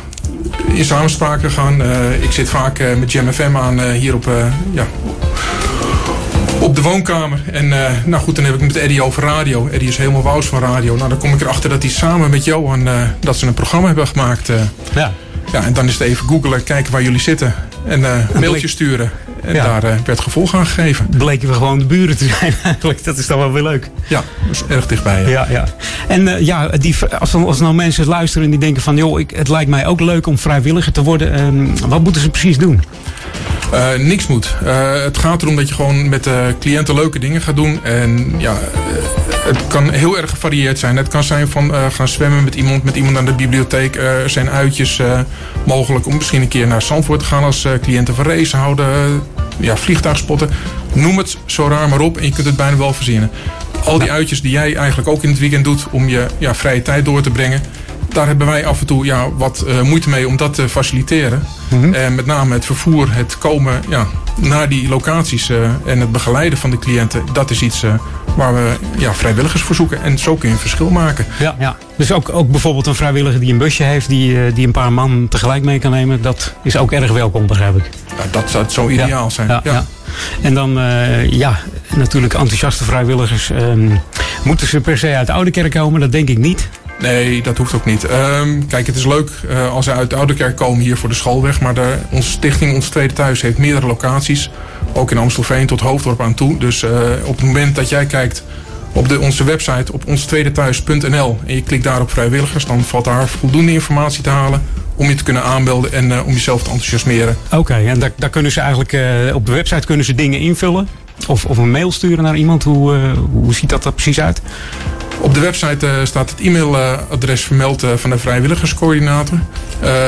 in samenspraak gegaan. ik zit vaak met Jam FM aan hier op... ja, op de woonkamer. En uh, nou goed, dan heb ik met Eddie over radio. Eddie is helemaal wous van radio. Nou, dan kom ik erachter dat hij samen met Johan uh, dat ze een programma hebben gemaakt. Uh. Ja. Ja, en dan is het even googelen, kijken waar jullie zitten. En een mailtje sturen. En ja. daar werd gevolg aan gegeven. Bleken we gewoon de buren te zijn eigenlijk. Dat is dan wel weer leuk. Ja, is erg dichtbij. Ja, ja. En ja, die, als, als nou mensen luisteren en die denken van... joh, ik, het lijkt mij ook leuk om vrijwilliger te worden. Ehm, wat moeten ze precies doen? Uh, niks moet. Uh, het gaat erom dat je gewoon met de cliënten leuke dingen gaat doen. En ja, het kan heel erg gevarieerd zijn. Het kan zijn van uh, gaan zwemmen met iemand, met iemand aan de bibliotheek. er zijn uitjes mogelijk om misschien een keer naar Zandvoort te gaan als cliënten van race houden. ja, vliegtuigspotten. Noem het zo raar maar op en je kunt het bijna wel verzinnen. Al die uitjes die jij eigenlijk ook in het weekend doet om je ja, vrije tijd door te brengen daar hebben wij af en toe ja, wat moeite mee om dat te faciliteren. Mm -hmm. En met name het vervoer, het komen ja, naar die locaties uh, en het begeleiden van de cliënten. Dat is iets uh, waar we ja, vrijwilligers voor zoeken. En zo kun je een verschil maken. Ja, ja. Dus ook, ook bijvoorbeeld een vrijwilliger die een busje heeft, die, die een paar man tegelijk mee kan nemen. Dat is ook erg welkom, begrijp ik. Ja, dat zou zo ideaal ja. zijn. Ja, ja. En dan, ja, natuurlijk enthousiaste vrijwilligers. Um, moeten ze per se uit de Oude Kerk komen? Dat denk ik niet. Nee, dat hoeft ook niet. Um, kijk, het is leuk uh, als ze uit de Ouderkerk komen hier voor de schoolweg. Maar onze stichting, ons tweede thuis, heeft meerdere locaties. Ook in Amstelveen tot Hoofddorp aan toe. Dus uh, op het moment dat jij kijkt op de, onze website op onstweedethuis.nl en je klikt daar op vrijwilligers, dan valt daar voldoende informatie te halen om je te kunnen aanmelden en uh, om jezelf te enthousiasmeren. Oké, en daar, daar, kunnen ze eigenlijk op de website kunnen ze dingen invullen? Of, of een mail sturen naar iemand? Hoe, hoe ziet dat er precies uit? Op de website uh, staat het e-mailadres vermeld uh, van de vrijwilligerscoördinator.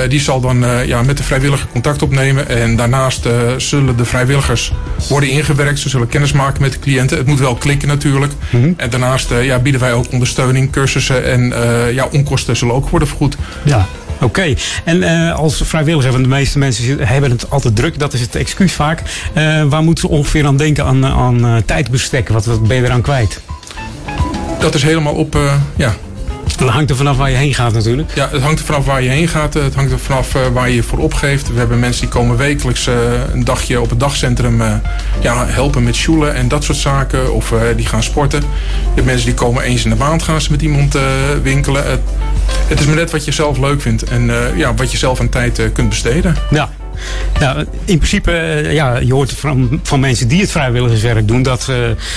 Die zal dan ja, met de vrijwilliger contact opnemen. En daarnaast zullen de vrijwilligers worden ingewerkt. Ze zullen kennis maken met de cliënten. Het moet wel klikken natuurlijk. Mm -hmm. En daarnaast ja, bieden wij ook ondersteuning, cursussen en ja, onkosten zullen ook worden vergoed. Ja, Oké, okay. en uh, als vrijwilliger, want de meeste mensen hebben het altijd druk, dat is het excuus vaak. Uh, waar moeten ze ongeveer aan denken aan, aan uh, tijdbestek? Wat, wat ben je eraan kwijt? Dat is helemaal op, ja. Dat hangt er vanaf waar je heen gaat natuurlijk. Ja, het hangt er vanaf waar je heen gaat. Het hangt er vanaf waar je je voor opgeeft. We hebben mensen die komen wekelijks een dagje op het dagcentrum ja, helpen met sjoelen en dat soort zaken. Of die gaan sporten. Je hebt mensen die komen eens in de maand gaan ze met iemand winkelen. Het, is maar net wat je zelf leuk vindt en ja, wat je zelf aan tijd kunt besteden. Ja. Ja, in principe, eh, ja, je hoort van, van mensen die het vrijwilligerswerk doen, dat, eh,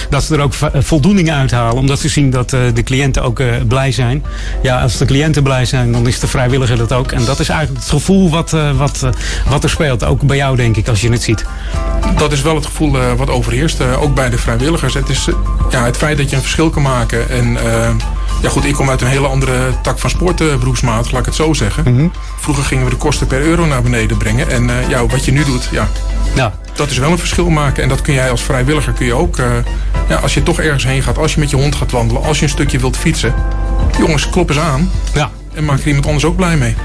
dat ze er ook vo- voldoening uithalen. Omdat ze zien dat eh, de cliënten ook eh, blij zijn. Ja, als de cliënten blij zijn, dan is de vrijwilliger dat ook. En dat is eigenlijk het gevoel wat, eh, wat, eh, wat er speelt. Ook bij jou, denk ik, als je het ziet. Dat is wel het gevoel eh, wat overheerst, eh, ook bij de vrijwilligers. Het is eh, ja, het feit dat je een verschil kan maken. En eh, ja, goed, ik kom uit een hele andere tak van sport, eh, beroepsmaat, laat ik het zo zeggen. Vroeger gingen we de kosten per euro naar beneden brengen. En eh, ja, wat je nu doet, ja, Ja. dat is wel een verschil maken. En dat kun jij als vrijwilliger kun je ook. eh, ja, als je toch ergens heen gaat, als je met je hond gaat wandelen, als je een stukje wilt fietsen. Jongens, klop eens aan. Ja. En maak er iemand anders ook blij mee.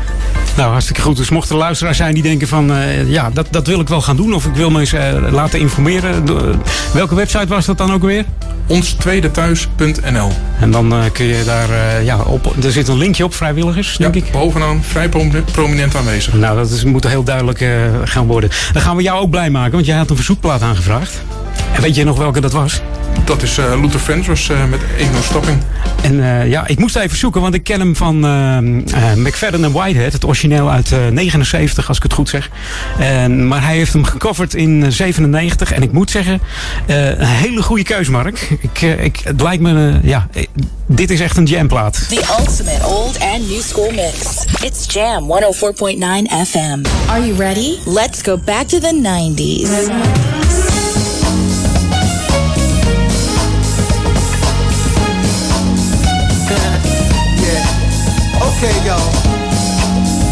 Nou, hartstikke goed. Dus mochten er luisteraars zijn die denken van... eh, ja, dat, dat wil ik wel gaan doen. Of ik wil me eens eh, laten informeren. Welke website was dat dan ook weer? Onstweedethuis.nl En dan eh, kun je daar ja, op... Er zit een linkje op, vrijwilligers, denk ik. bovenaan vrij prom- prominent aanwezig. Nou, dat is, moet heel duidelijk gaan worden. Dan gaan we jou ook blij maken, want jij had een verzoekplaat aangevraagd. En weet je nog welke dat was? Dat is eh, Luther Vandross eh, met Ain't Stopping. En eh, ja, ik moest even zoeken, want ik ken hem van eh eh, McFadden en Whitehead. Het origineel uit eh 79, als ik het goed zeg. En, maar hij heeft hem gecoverd in eh, 97. En ik moet zeggen, eh, een hele goede keus, Mark. Ik, ik, het lijkt me, ja, dit is echt een jamplaat. The ultimate old and new school mix. It's Jam 104.9 FM. Are you ready? Let's go back to the 90s. Okay, y'all.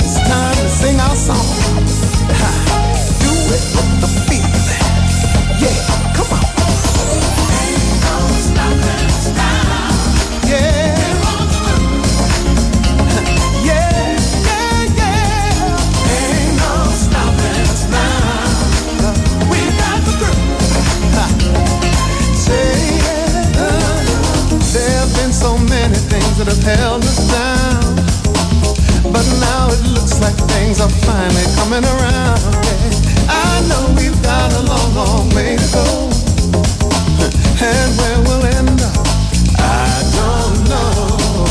It's time to sing our song. Do it with the beat. Yeah, come on. Ain't no stopping us now. So many things that have held us. Now it looks like things are finally coming around. Yeah. I know we've got a long, long way to go. And where we'll end up, I don't know.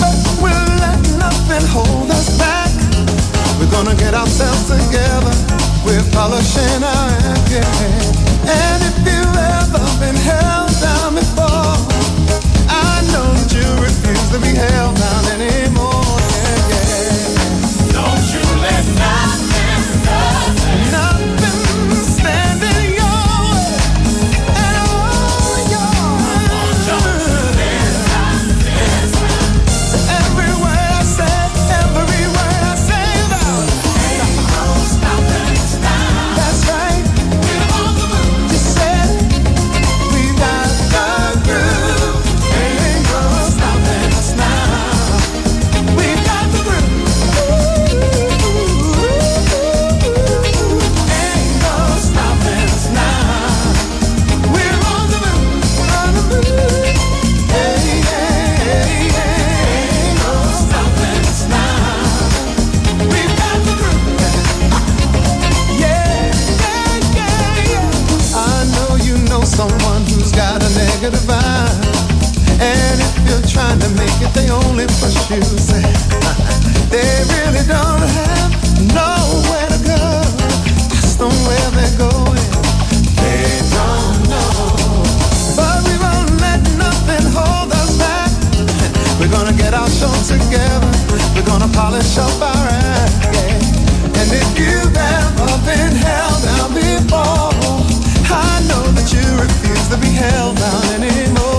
But we'll let nothing hold us back. We're gonna get ourselves together. We're polishing our act, yeah. And if you've ever been held down before, I know that you refuse to be held down anymore. It, they only push you. They really don't have nowhere to go. They're going. They don't know. But we won't let nothing hold us back. We're gonna get our show together. We're gonna polish up our. And if you've ever been held down before, I know that you refuse to be held down anymore.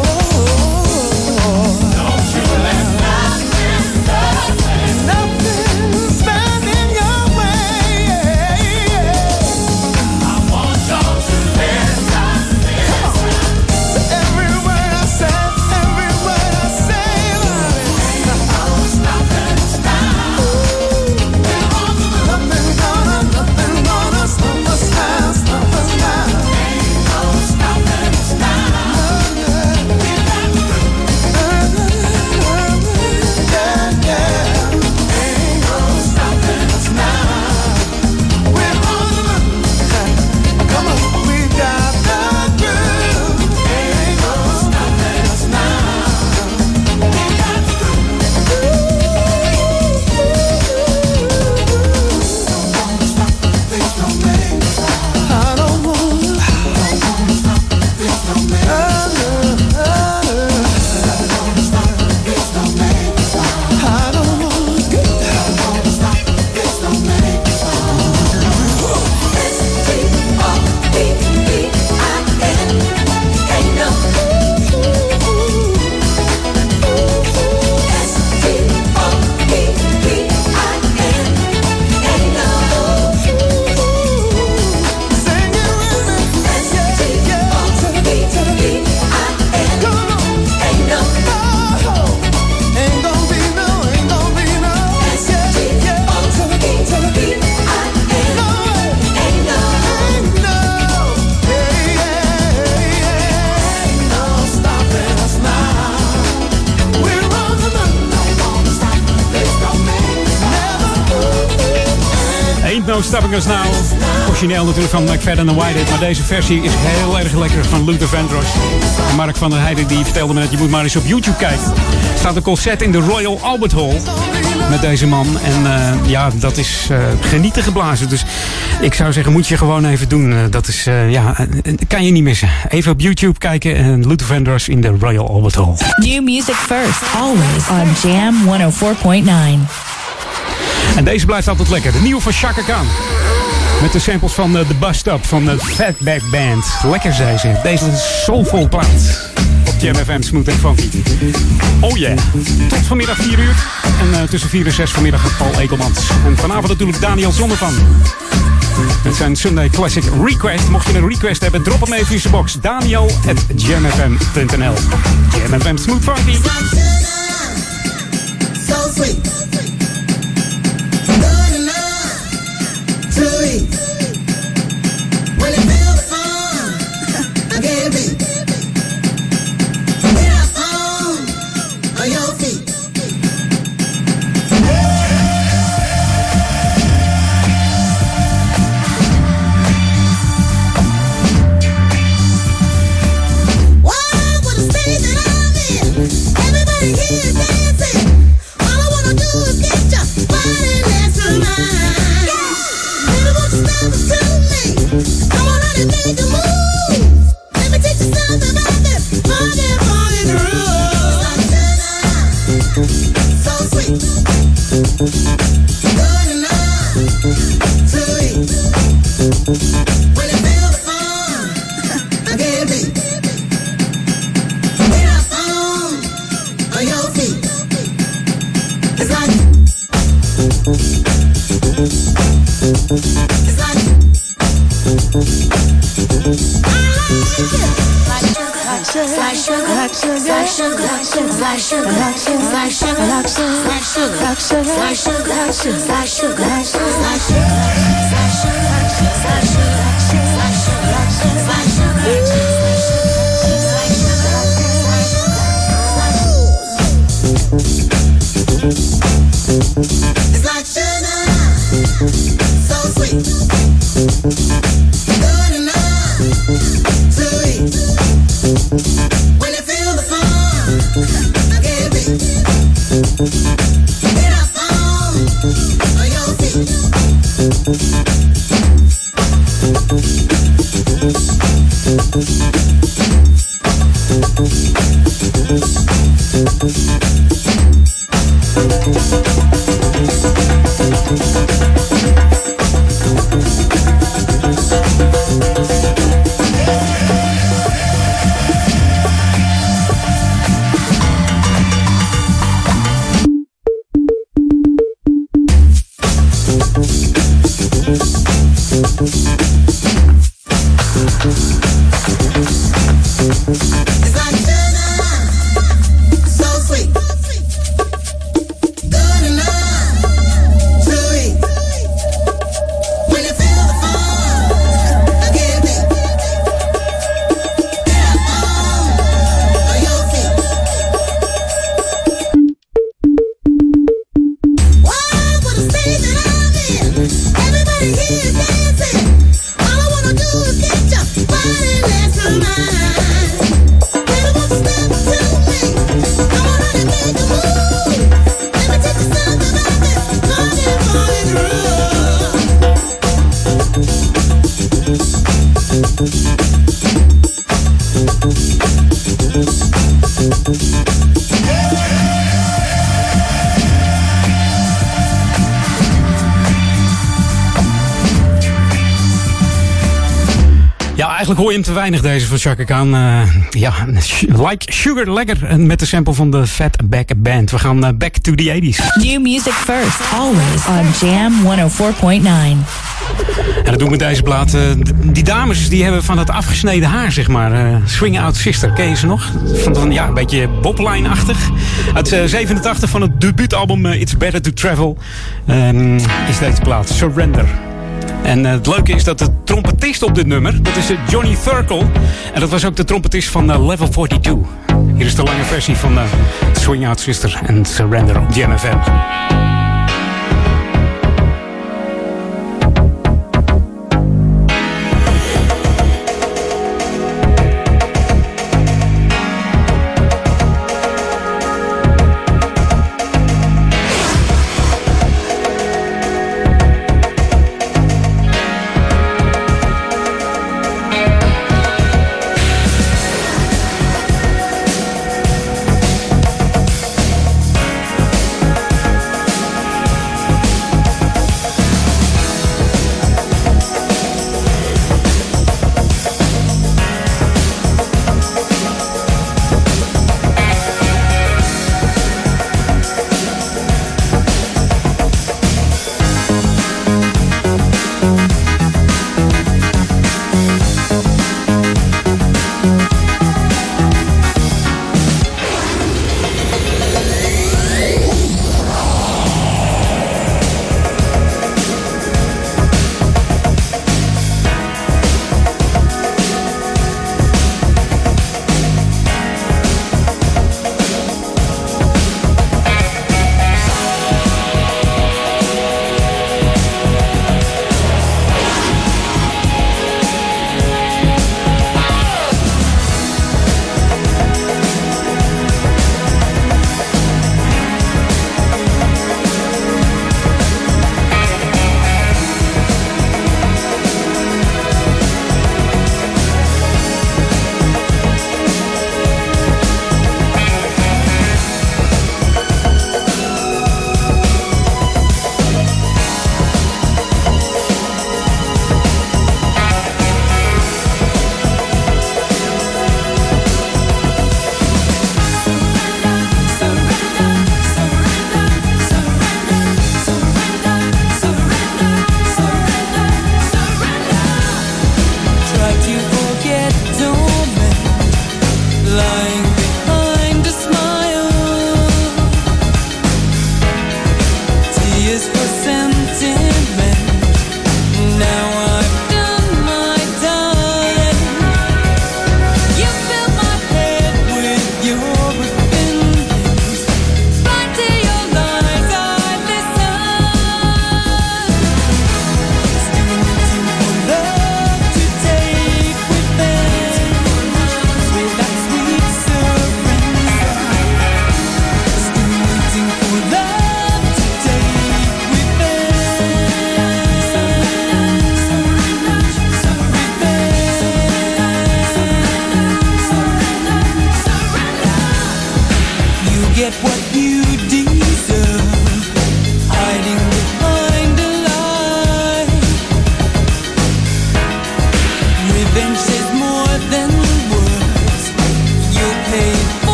Us Now. Origineel natuurlijk van McFadden en Whitehead. Maar deze versie is heel erg lekker van Luther Vandross. Mark van der Heijden die vertelde me dat je moet maar eens op YouTube kijken. Er staat een concert in de Royal Albert Hall. Met deze man. En eh, ja, dat is eh, genieten geblazen. Dus ik zou zeggen, moet je gewoon even doen. Eh, dat is, ja, kan je niet missen. Even op YouTube kijken. En Luther Vandross in de Royal Albert Hall. New music first, always on Jam 104.9. En deze blijft altijd lekker. De nieuwe van Chaka Khan. Met de samples van eh, de Bus Stop van de Fatback Band. Lekker, zei ze. Deze is soulvol plaat. Op Jam Smooth en Funky. Oh yeah. Tot vanmiddag 4 uur. En eh, tussen 4 en 6 vanmiddag Paul Ekelmans. En vanavond natuurlijk Daniel Zonnevan. Met zijn Sunday Classic Request. Mocht je een request hebben, drop hem even in zijn box. Daniel at jamfm.nl Jam Smooth Funky. actions. I weinig deze van Chaka Khan. Eh, ja, like sugar, lekker. En met de sample van de Fatback Band. We gaan eh, back to the 80s. New music first, always on Jam 104.9. En dat doen we met deze plaat. eh, die dames die hebben van dat afgesneden haar, zeg maar. eh, Swing Out Sister, ken je ze nog? Van, van ja, een beetje bobline-achtig. Uit eh, 87 van het debuutalbum It's Better to Travel ehm, is deze plaat. Surrender. En het leuke is dat de trompetist op dit nummer, dat is eh, Johnny Thurkel. En dat was ook de trompetist van eh, Level 42. Hier is de lange versie van eh, Swing Out Sister en Surrender op JMFM.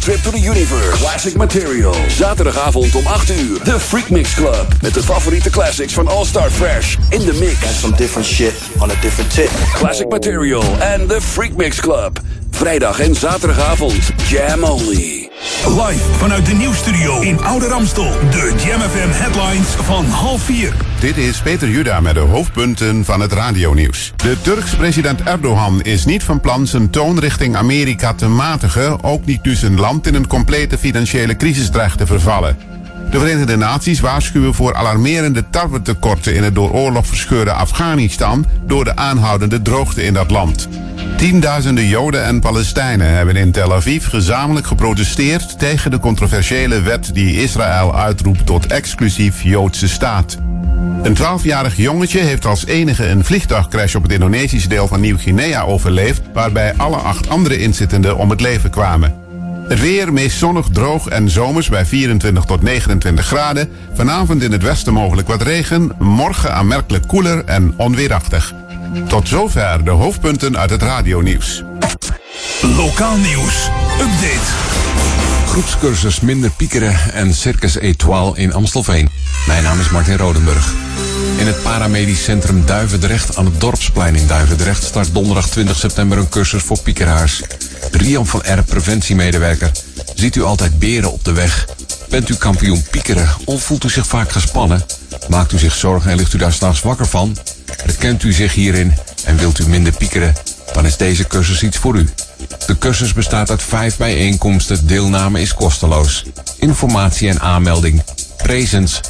Trip to the universe. Classic material. Zaterdagavond om 8 uur. The Freak Mix Club. Met de favoriete classics van All Star Fresh. In the mix. And some different shit on a different tip. Classic material and the Freak Mix Club. Vrijdag en zaterdagavond. Jam only. Live vanuit de nieuwsstudio in Oude Ramstel. De Jam FM headlines van half vier. Dit is Peter Juda met de hoofdpunten van het radionieuws. De Turks president Erdogan is niet van plan zijn toon richting Amerika te matigen, ook niet nu zijn land in een complete financiële crisis dreigt te vervallen. De Verenigde Naties waarschuwen voor alarmerende tarwetekorten in het door oorlog verscheurde Afghanistan door de aanhoudende droogte in dat land. Tienduizenden Joden en Palestijnen hebben in Tel Aviv gezamenlijk geprotesteerd tegen de controversiële wet die Israël uitroept tot exclusief Joodse staat. Een 12-jarig jongetje heeft als enige een vliegtuigcrash op het Indonesische deel van Nieuw-Guinea overleefd, waarbij alle acht andere inzittenden om het leven kwamen. Het weer meest zonnig, droog en zomers bij 24 tot 29 graden. Vanavond in het westen mogelijk wat regen. Morgen aanmerkelijk koeler en onweerachtig. Tot zover de hoofdpunten uit het radionieuws. Lokaal nieuws. Update. Groepscursus Minder Piekeren en Circus Etoile in Amstelveen. Mijn naam is Martin Rodenburg. In het paramedisch centrum Duivendrecht aan het Dorpsplein in Duivendrecht start donderdag 20 september een cursus voor piekeraars. Rian van R, preventiemedewerker. Ziet u altijd beren op de weg? Bent u kampioen piekeren of voelt u zich vaak gespannen? Maakt u zich zorgen en ligt u daar s'nachts wakker van? Herkent u zich hierin en wilt u minder piekeren? Dan is deze cursus iets voor u. De cursus bestaat uit vijf bijeenkomsten. Deelname is kosteloos. Informatie en aanmelding. Presens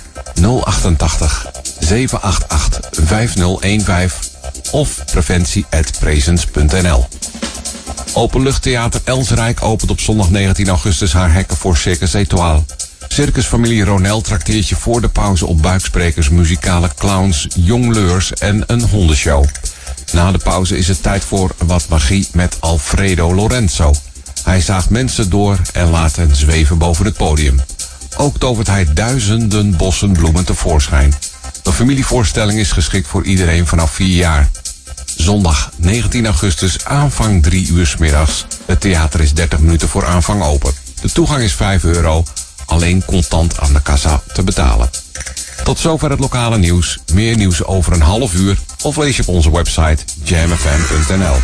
088 788 5015 of preventie.presens.nl Openluchttheater Elsrijk opent op zondag 19 augustus haar hekken voor Circus Etoile. Circusfamilie Ronel trakteert je voor de pauze op buiksprekers, muzikale clowns, jongleurs en een hondenshow. Na de pauze is het tijd voor wat magie met Alfredo Lorenzo. Hij zaagt mensen door en laat hen zweven boven het podium. Ook tovert hij duizenden bossen bloemen tevoorschijn. De familievoorstelling is geschikt voor iedereen vanaf 4 jaar. Zondag 19 augustus aanvang 3 uur 's middags. Het theater is 30 minuten voor aanvang open. De toegang is 5 euro, alleen contant aan de kassa te betalen. Tot zover het lokale nieuws. Meer nieuws over een half uur of lees je op onze website jamfm.nl.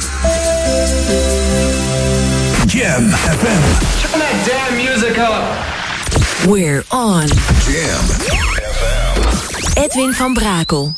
Jam FM. Turn that damn music up. We're on. Jam. Edwin van Brakel.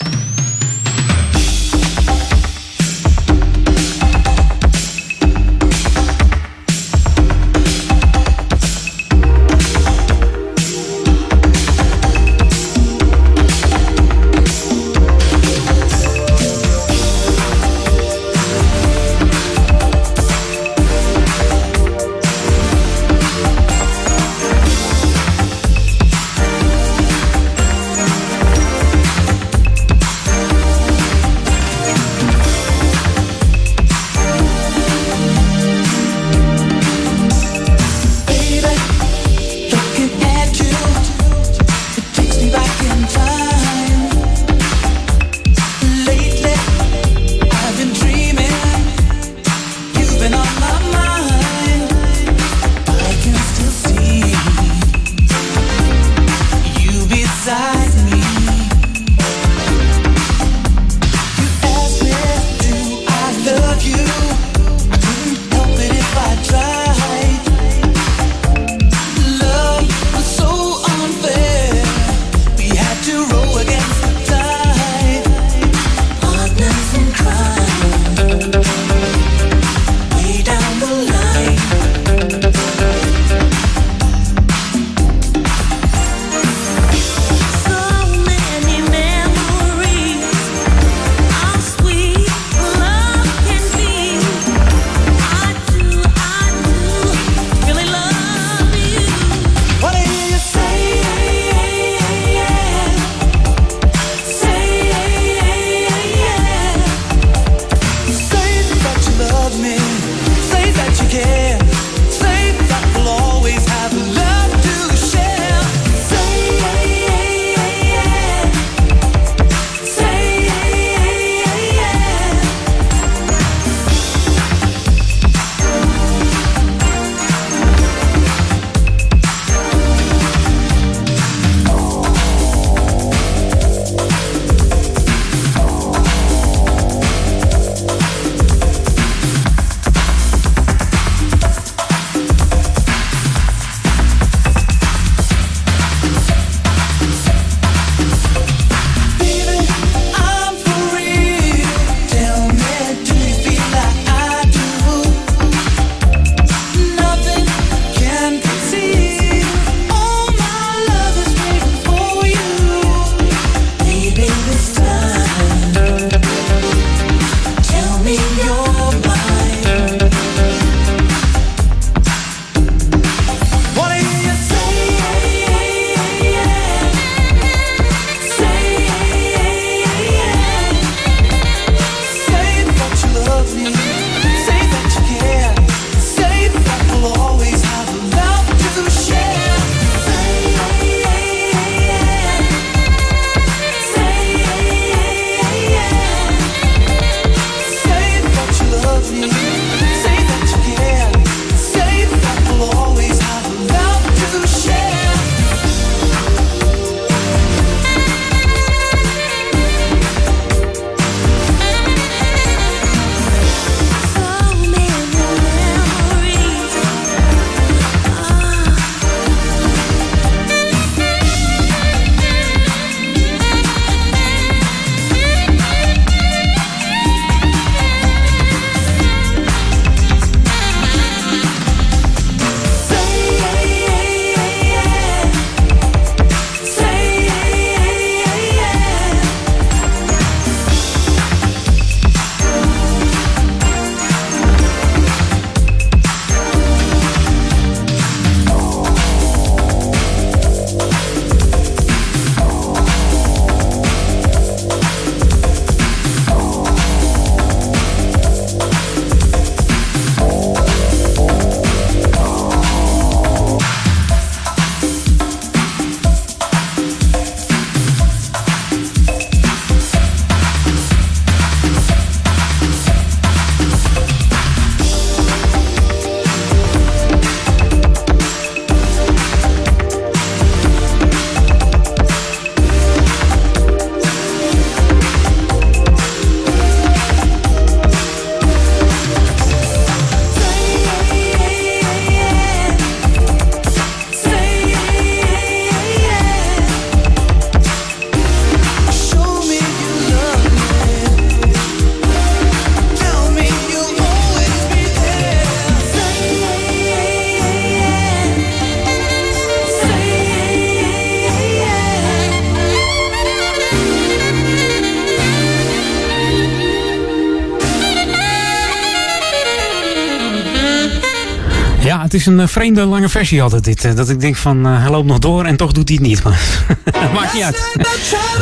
Het is een eh, vreemde lange versie altijd dit. eh, dat ik denk van, eh, hij loopt nog door en toch doet hij het niet. Maar maakt niet uit.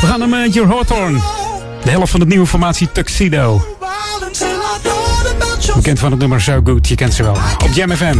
We gaan hem met Your Hawthorne. De helft van de nieuwe formatie Tuxedo. Bekend van het nummer So Good, je kent ze wel. Op Jam FM.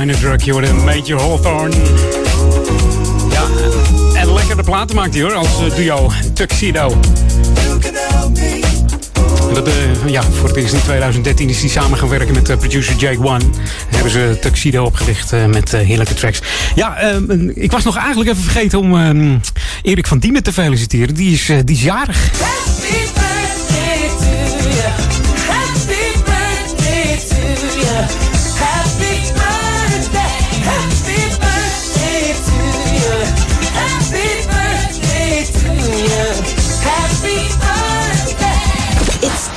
My Designer Drug, je hoorde Major Hawthorne. Ja, en lekker de platen maakt hij hoor, als eh, duo Tuxedo. En Dat, eh, ja, voor het eerst in 2013 is hij samen gaan werken met eh, producer Jake One. En hebben ze Tuxedo opgericht met heerlijke tracks. Ja, ik was nog eigenlijk even vergeten om ehm, Erik van Diemen te feliciteren. Die is, die is jarig.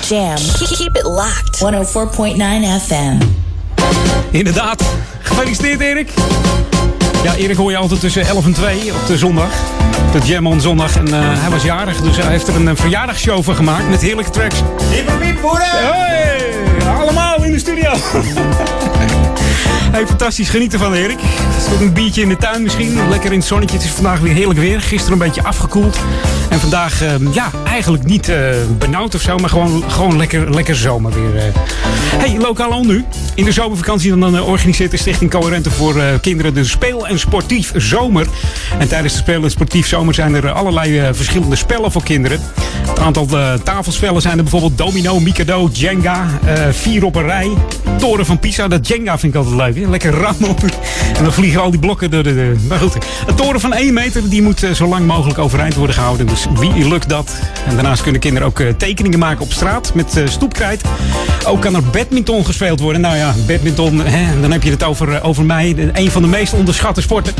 Jam. Keep it locked. 104.9 FM. Inderdaad. Gefeliciteerd Erik. Ja, Erik hoor je altijd tussen 11 en 2 op de zondag. De Jam on zondag. En eh, hij was jarig, dus hij heeft er een, eh, verjaardagsshow van gemaakt met heerlijke tracks. Hey, allemaal in de studio. Hey, fantastisch genieten van Erik. Er stond een biertje in de tuin misschien. Lekker in het zonnetje. Het is vandaag weer heerlijk weer. Gisteren een beetje afgekoeld. En vandaag, eh, ja, eigenlijk niet eh, benauwd of zo. Maar gewoon, gewoon lekker, lekker zomer weer. Hey, lokaal al nu. In de zomervakantie dan eh, organiseert de Stichting Coherente voor eh, kinderen de speel- en sportief zomer. En tijdens de speel- en sportief zomer zijn er allerlei eh, verschillende spellen voor kinderen. Het aantal tafelspellen zijn er bijvoorbeeld domino, mikado, jenga, vier op een rij, toren van Pisa. Dat jenga vind ik altijd leuk. Lekker rammen op. En dan vliegen al die blokken door de... Maar goed, een toren van 1 meter die moet zo lang mogelijk overeind worden gehouden. Dus wie lukt dat? En daarnaast kunnen kinderen ook tekeningen maken op straat met stoepkrijt. Ook kan er badminton gespeeld worden. Nou ja, badminton, hè, dan heb je het over, eh, over mij. Een van de meest onderschatte sporten.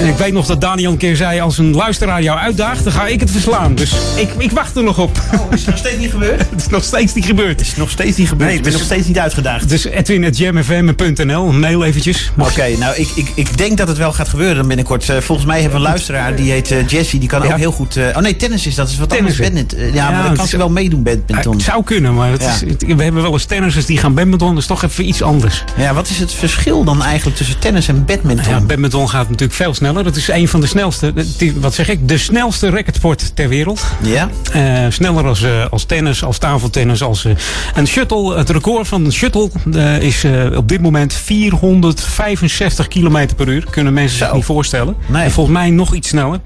En ik weet nog dat Daniel een keer zei: als een luisteraar jou uitdaagt, dan ga ik het verslaan. Dus ik, ik wacht er nog op. Oh, is het nog steeds niet gebeurd? het is nog steeds niet gebeurd. Het is nog steeds niet gebeurd. Nee, ik ben dus- nog steeds niet uitgedaagd. Dus Edwin.jamfm.nl, mail eventjes. Oké, nou ik, ik, ik denk dat het wel gaat gebeuren dan binnenkort. Eh, volgens mij hebben we een luisteraar, die heet eh, Jessie. Die kan Ja. ook heel goed... eh, oh nee, tennis is dat. is wat anders. Badminton. Eh, ja, Ja, maar dan kan ze wel meedoen badminton. Het zou kunnen, maar het Ja. is, het- we hebben wel eens tennissers die gaan badminton. Dat is toch even iets anders. Ja, wat is het verschil dan eigenlijk tussen tennis en badminton? Ja, badminton gaat natuurlijk veel sneller. Dat is een van de snelste, is- wat zeg ik, de snelste racketsport ter wereld. Ja? Eh, sneller als, eh, als tennis, als tafeltennis, als eh, een shuttle. Het record van een shuttle eh, is eh, op dit moment 465 km per uur. Kunnen mensen zich niet voorstellen. En volgens mij nog iets sneller.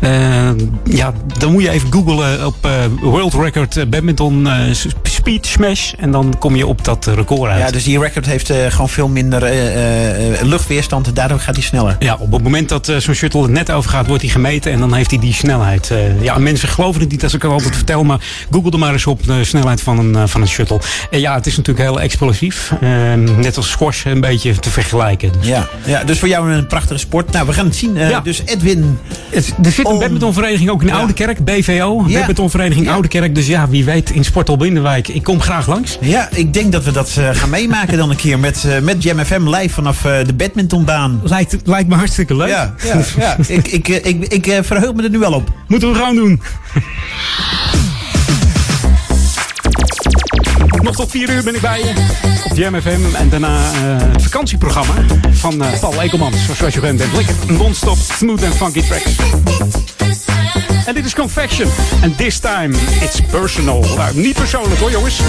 Eh, ja, dan moet je even googlen op eh, World Record eh, Badminton eh, Speed Smash. En dan kom je op dat record uit. Ja, dus die record heeft eh, gewoon veel minder eh, eh, luchtweerstand. En daardoor gaat hij sneller. Ja, op het moment dat eh, zo'n shuttle het net overgaat, wordt hij gemeten en dan heeft hij die snelheid. Eh, ja, mensen geloven het niet als ik het altijd vertel, maar google er maar eens op de snelheid van een, eh, van een shuttle. En ja, het is natuurlijk heel explosief. Eh, net als squash een beetje te vergelijken. Dus. Ja, ja, dus voor jou een prachtige sport. Nou, we gaan het zien. Ja. Dus Edwin... Het- er zit een badmintonvereniging ook in Ja. Oudekerk, BVO. Ja. Badmintonvereniging Oudekerk. Dus ja, wie weet in Sporthal Binnenwijk. Ik kom graag langs. Ja, ik denk dat we dat gaan meemaken dan een keer met, eh, met Jam FM live vanaf de badmintonbaan. Lijkt, lijkt me hartstikke leuk. Ja, ja, ja. ik, ik, eh, ik, ik eh, verheug me er nu wel op. Moeten we gewoon doen. Nog tot 4 uur ben ik bij je op Jam FM. En daarna eh, het vakantieprogramma van eh, Paul Ekelmans. Zoals je gewend bent. Lekker non-stop smooth and funky tracks. En dit is Confection. En this time it's personal. Nou, niet persoonlijk hoor jongens.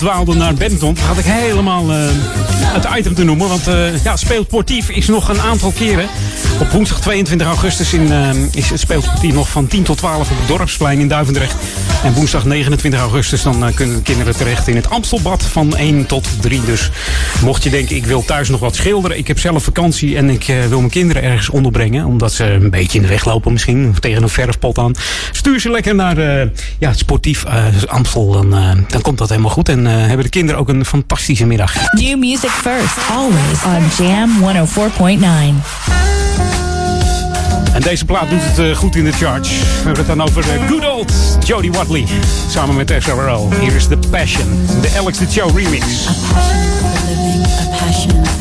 Afdwaalden naar Benton, had ik helemaal eh, het item te noemen. Want uh, ja, Speelsportief is nog een aantal keren. Op woensdag 22 augustus in, uh, is Speelsportief nog van 10 tot 12 op het Dorpsplein in Duivendrecht. En woensdag 29 augustus dan uh, kunnen de kinderen terecht in het Amstelbad van 1 tot 3. Dus mocht je denken, ik wil thuis nog wat schilderen. Ik heb zelf vakantie en ik wil mijn kinderen ergens onderbrengen. Omdat ze een beetje in de weg lopen misschien. Tegen een verfpot aan. Stuur ze lekker naar ja, het sportief Amstel. Dan, dan komt dat helemaal goed. En hebben de kinderen ook een fantastische middag. New music first, always on Jam 104.9. Deze plaat doet het uh, goed in de charge. We hebben het dan over de good old Jodie Watley. Samen met SRL. Hier is The Passion. De Alex the Show remix. A living, a passion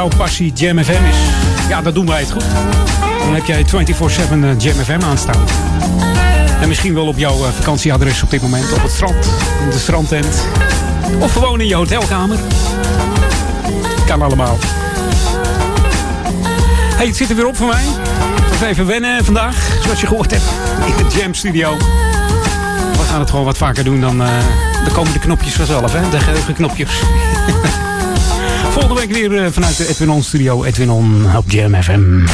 jouw passie Jam FM is, ja, dan doen wij het goed. Dan heb jij 24-7 eh, Jam FM aanstaan. En misschien wel op jouw eh, vakantieadres op dit moment, op het strand, in de strandtent. Of gewoon in je hotelkamer. Kan allemaal. Hey, het zit er weer op voor mij. Even wennen vandaag, zoals je gehoord hebt, in de Jam Studio. We gaan het gewoon wat vaker doen dan... eh dan komen de knopjes vanzelf, hè? De geheugenknopjes. Volgende week weer eh, vanuit de Edwin On Studio. Edwin On op Jam FM.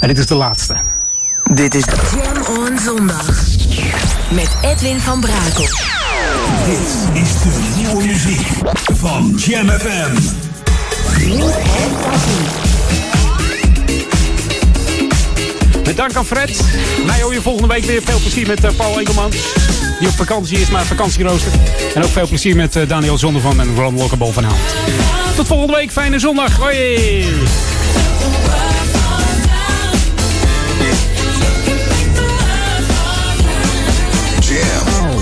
En dit is de laatste. Dit is Jam On Zondag. Met Edwin van Brakel. Dit is de nieuwe muziek van Jam FM. Met dank aan Fred. Mij hoor je volgende week weer. Veel plezier met eh, Paul Ekelman die op vakantie is, maar vakantierooster. En ook veel plezier met eh, Daniel Zondervan en Ron Lokkerbol vanavond. Tot volgende week, fijne zondag. Hoi!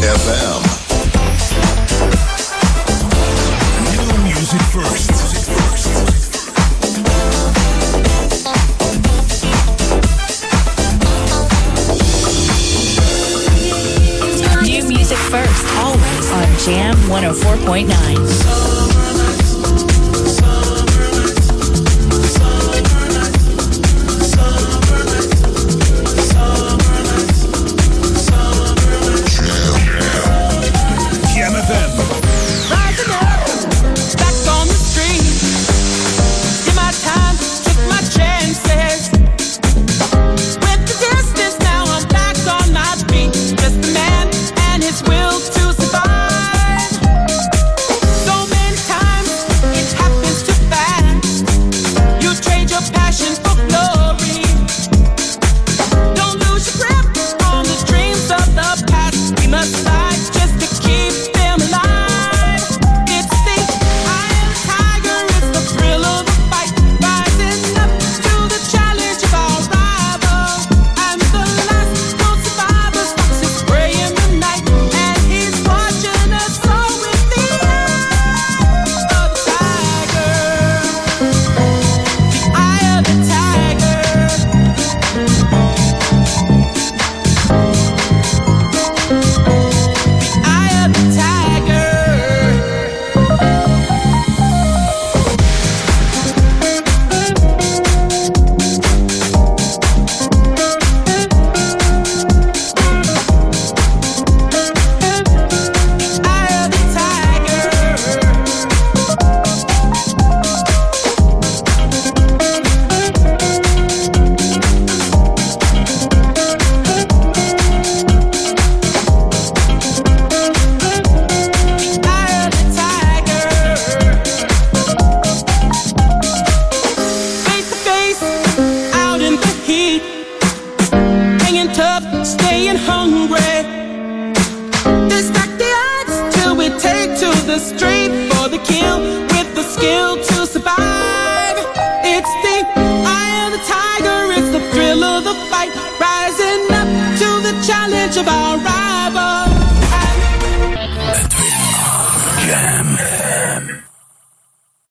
FM. 104.9.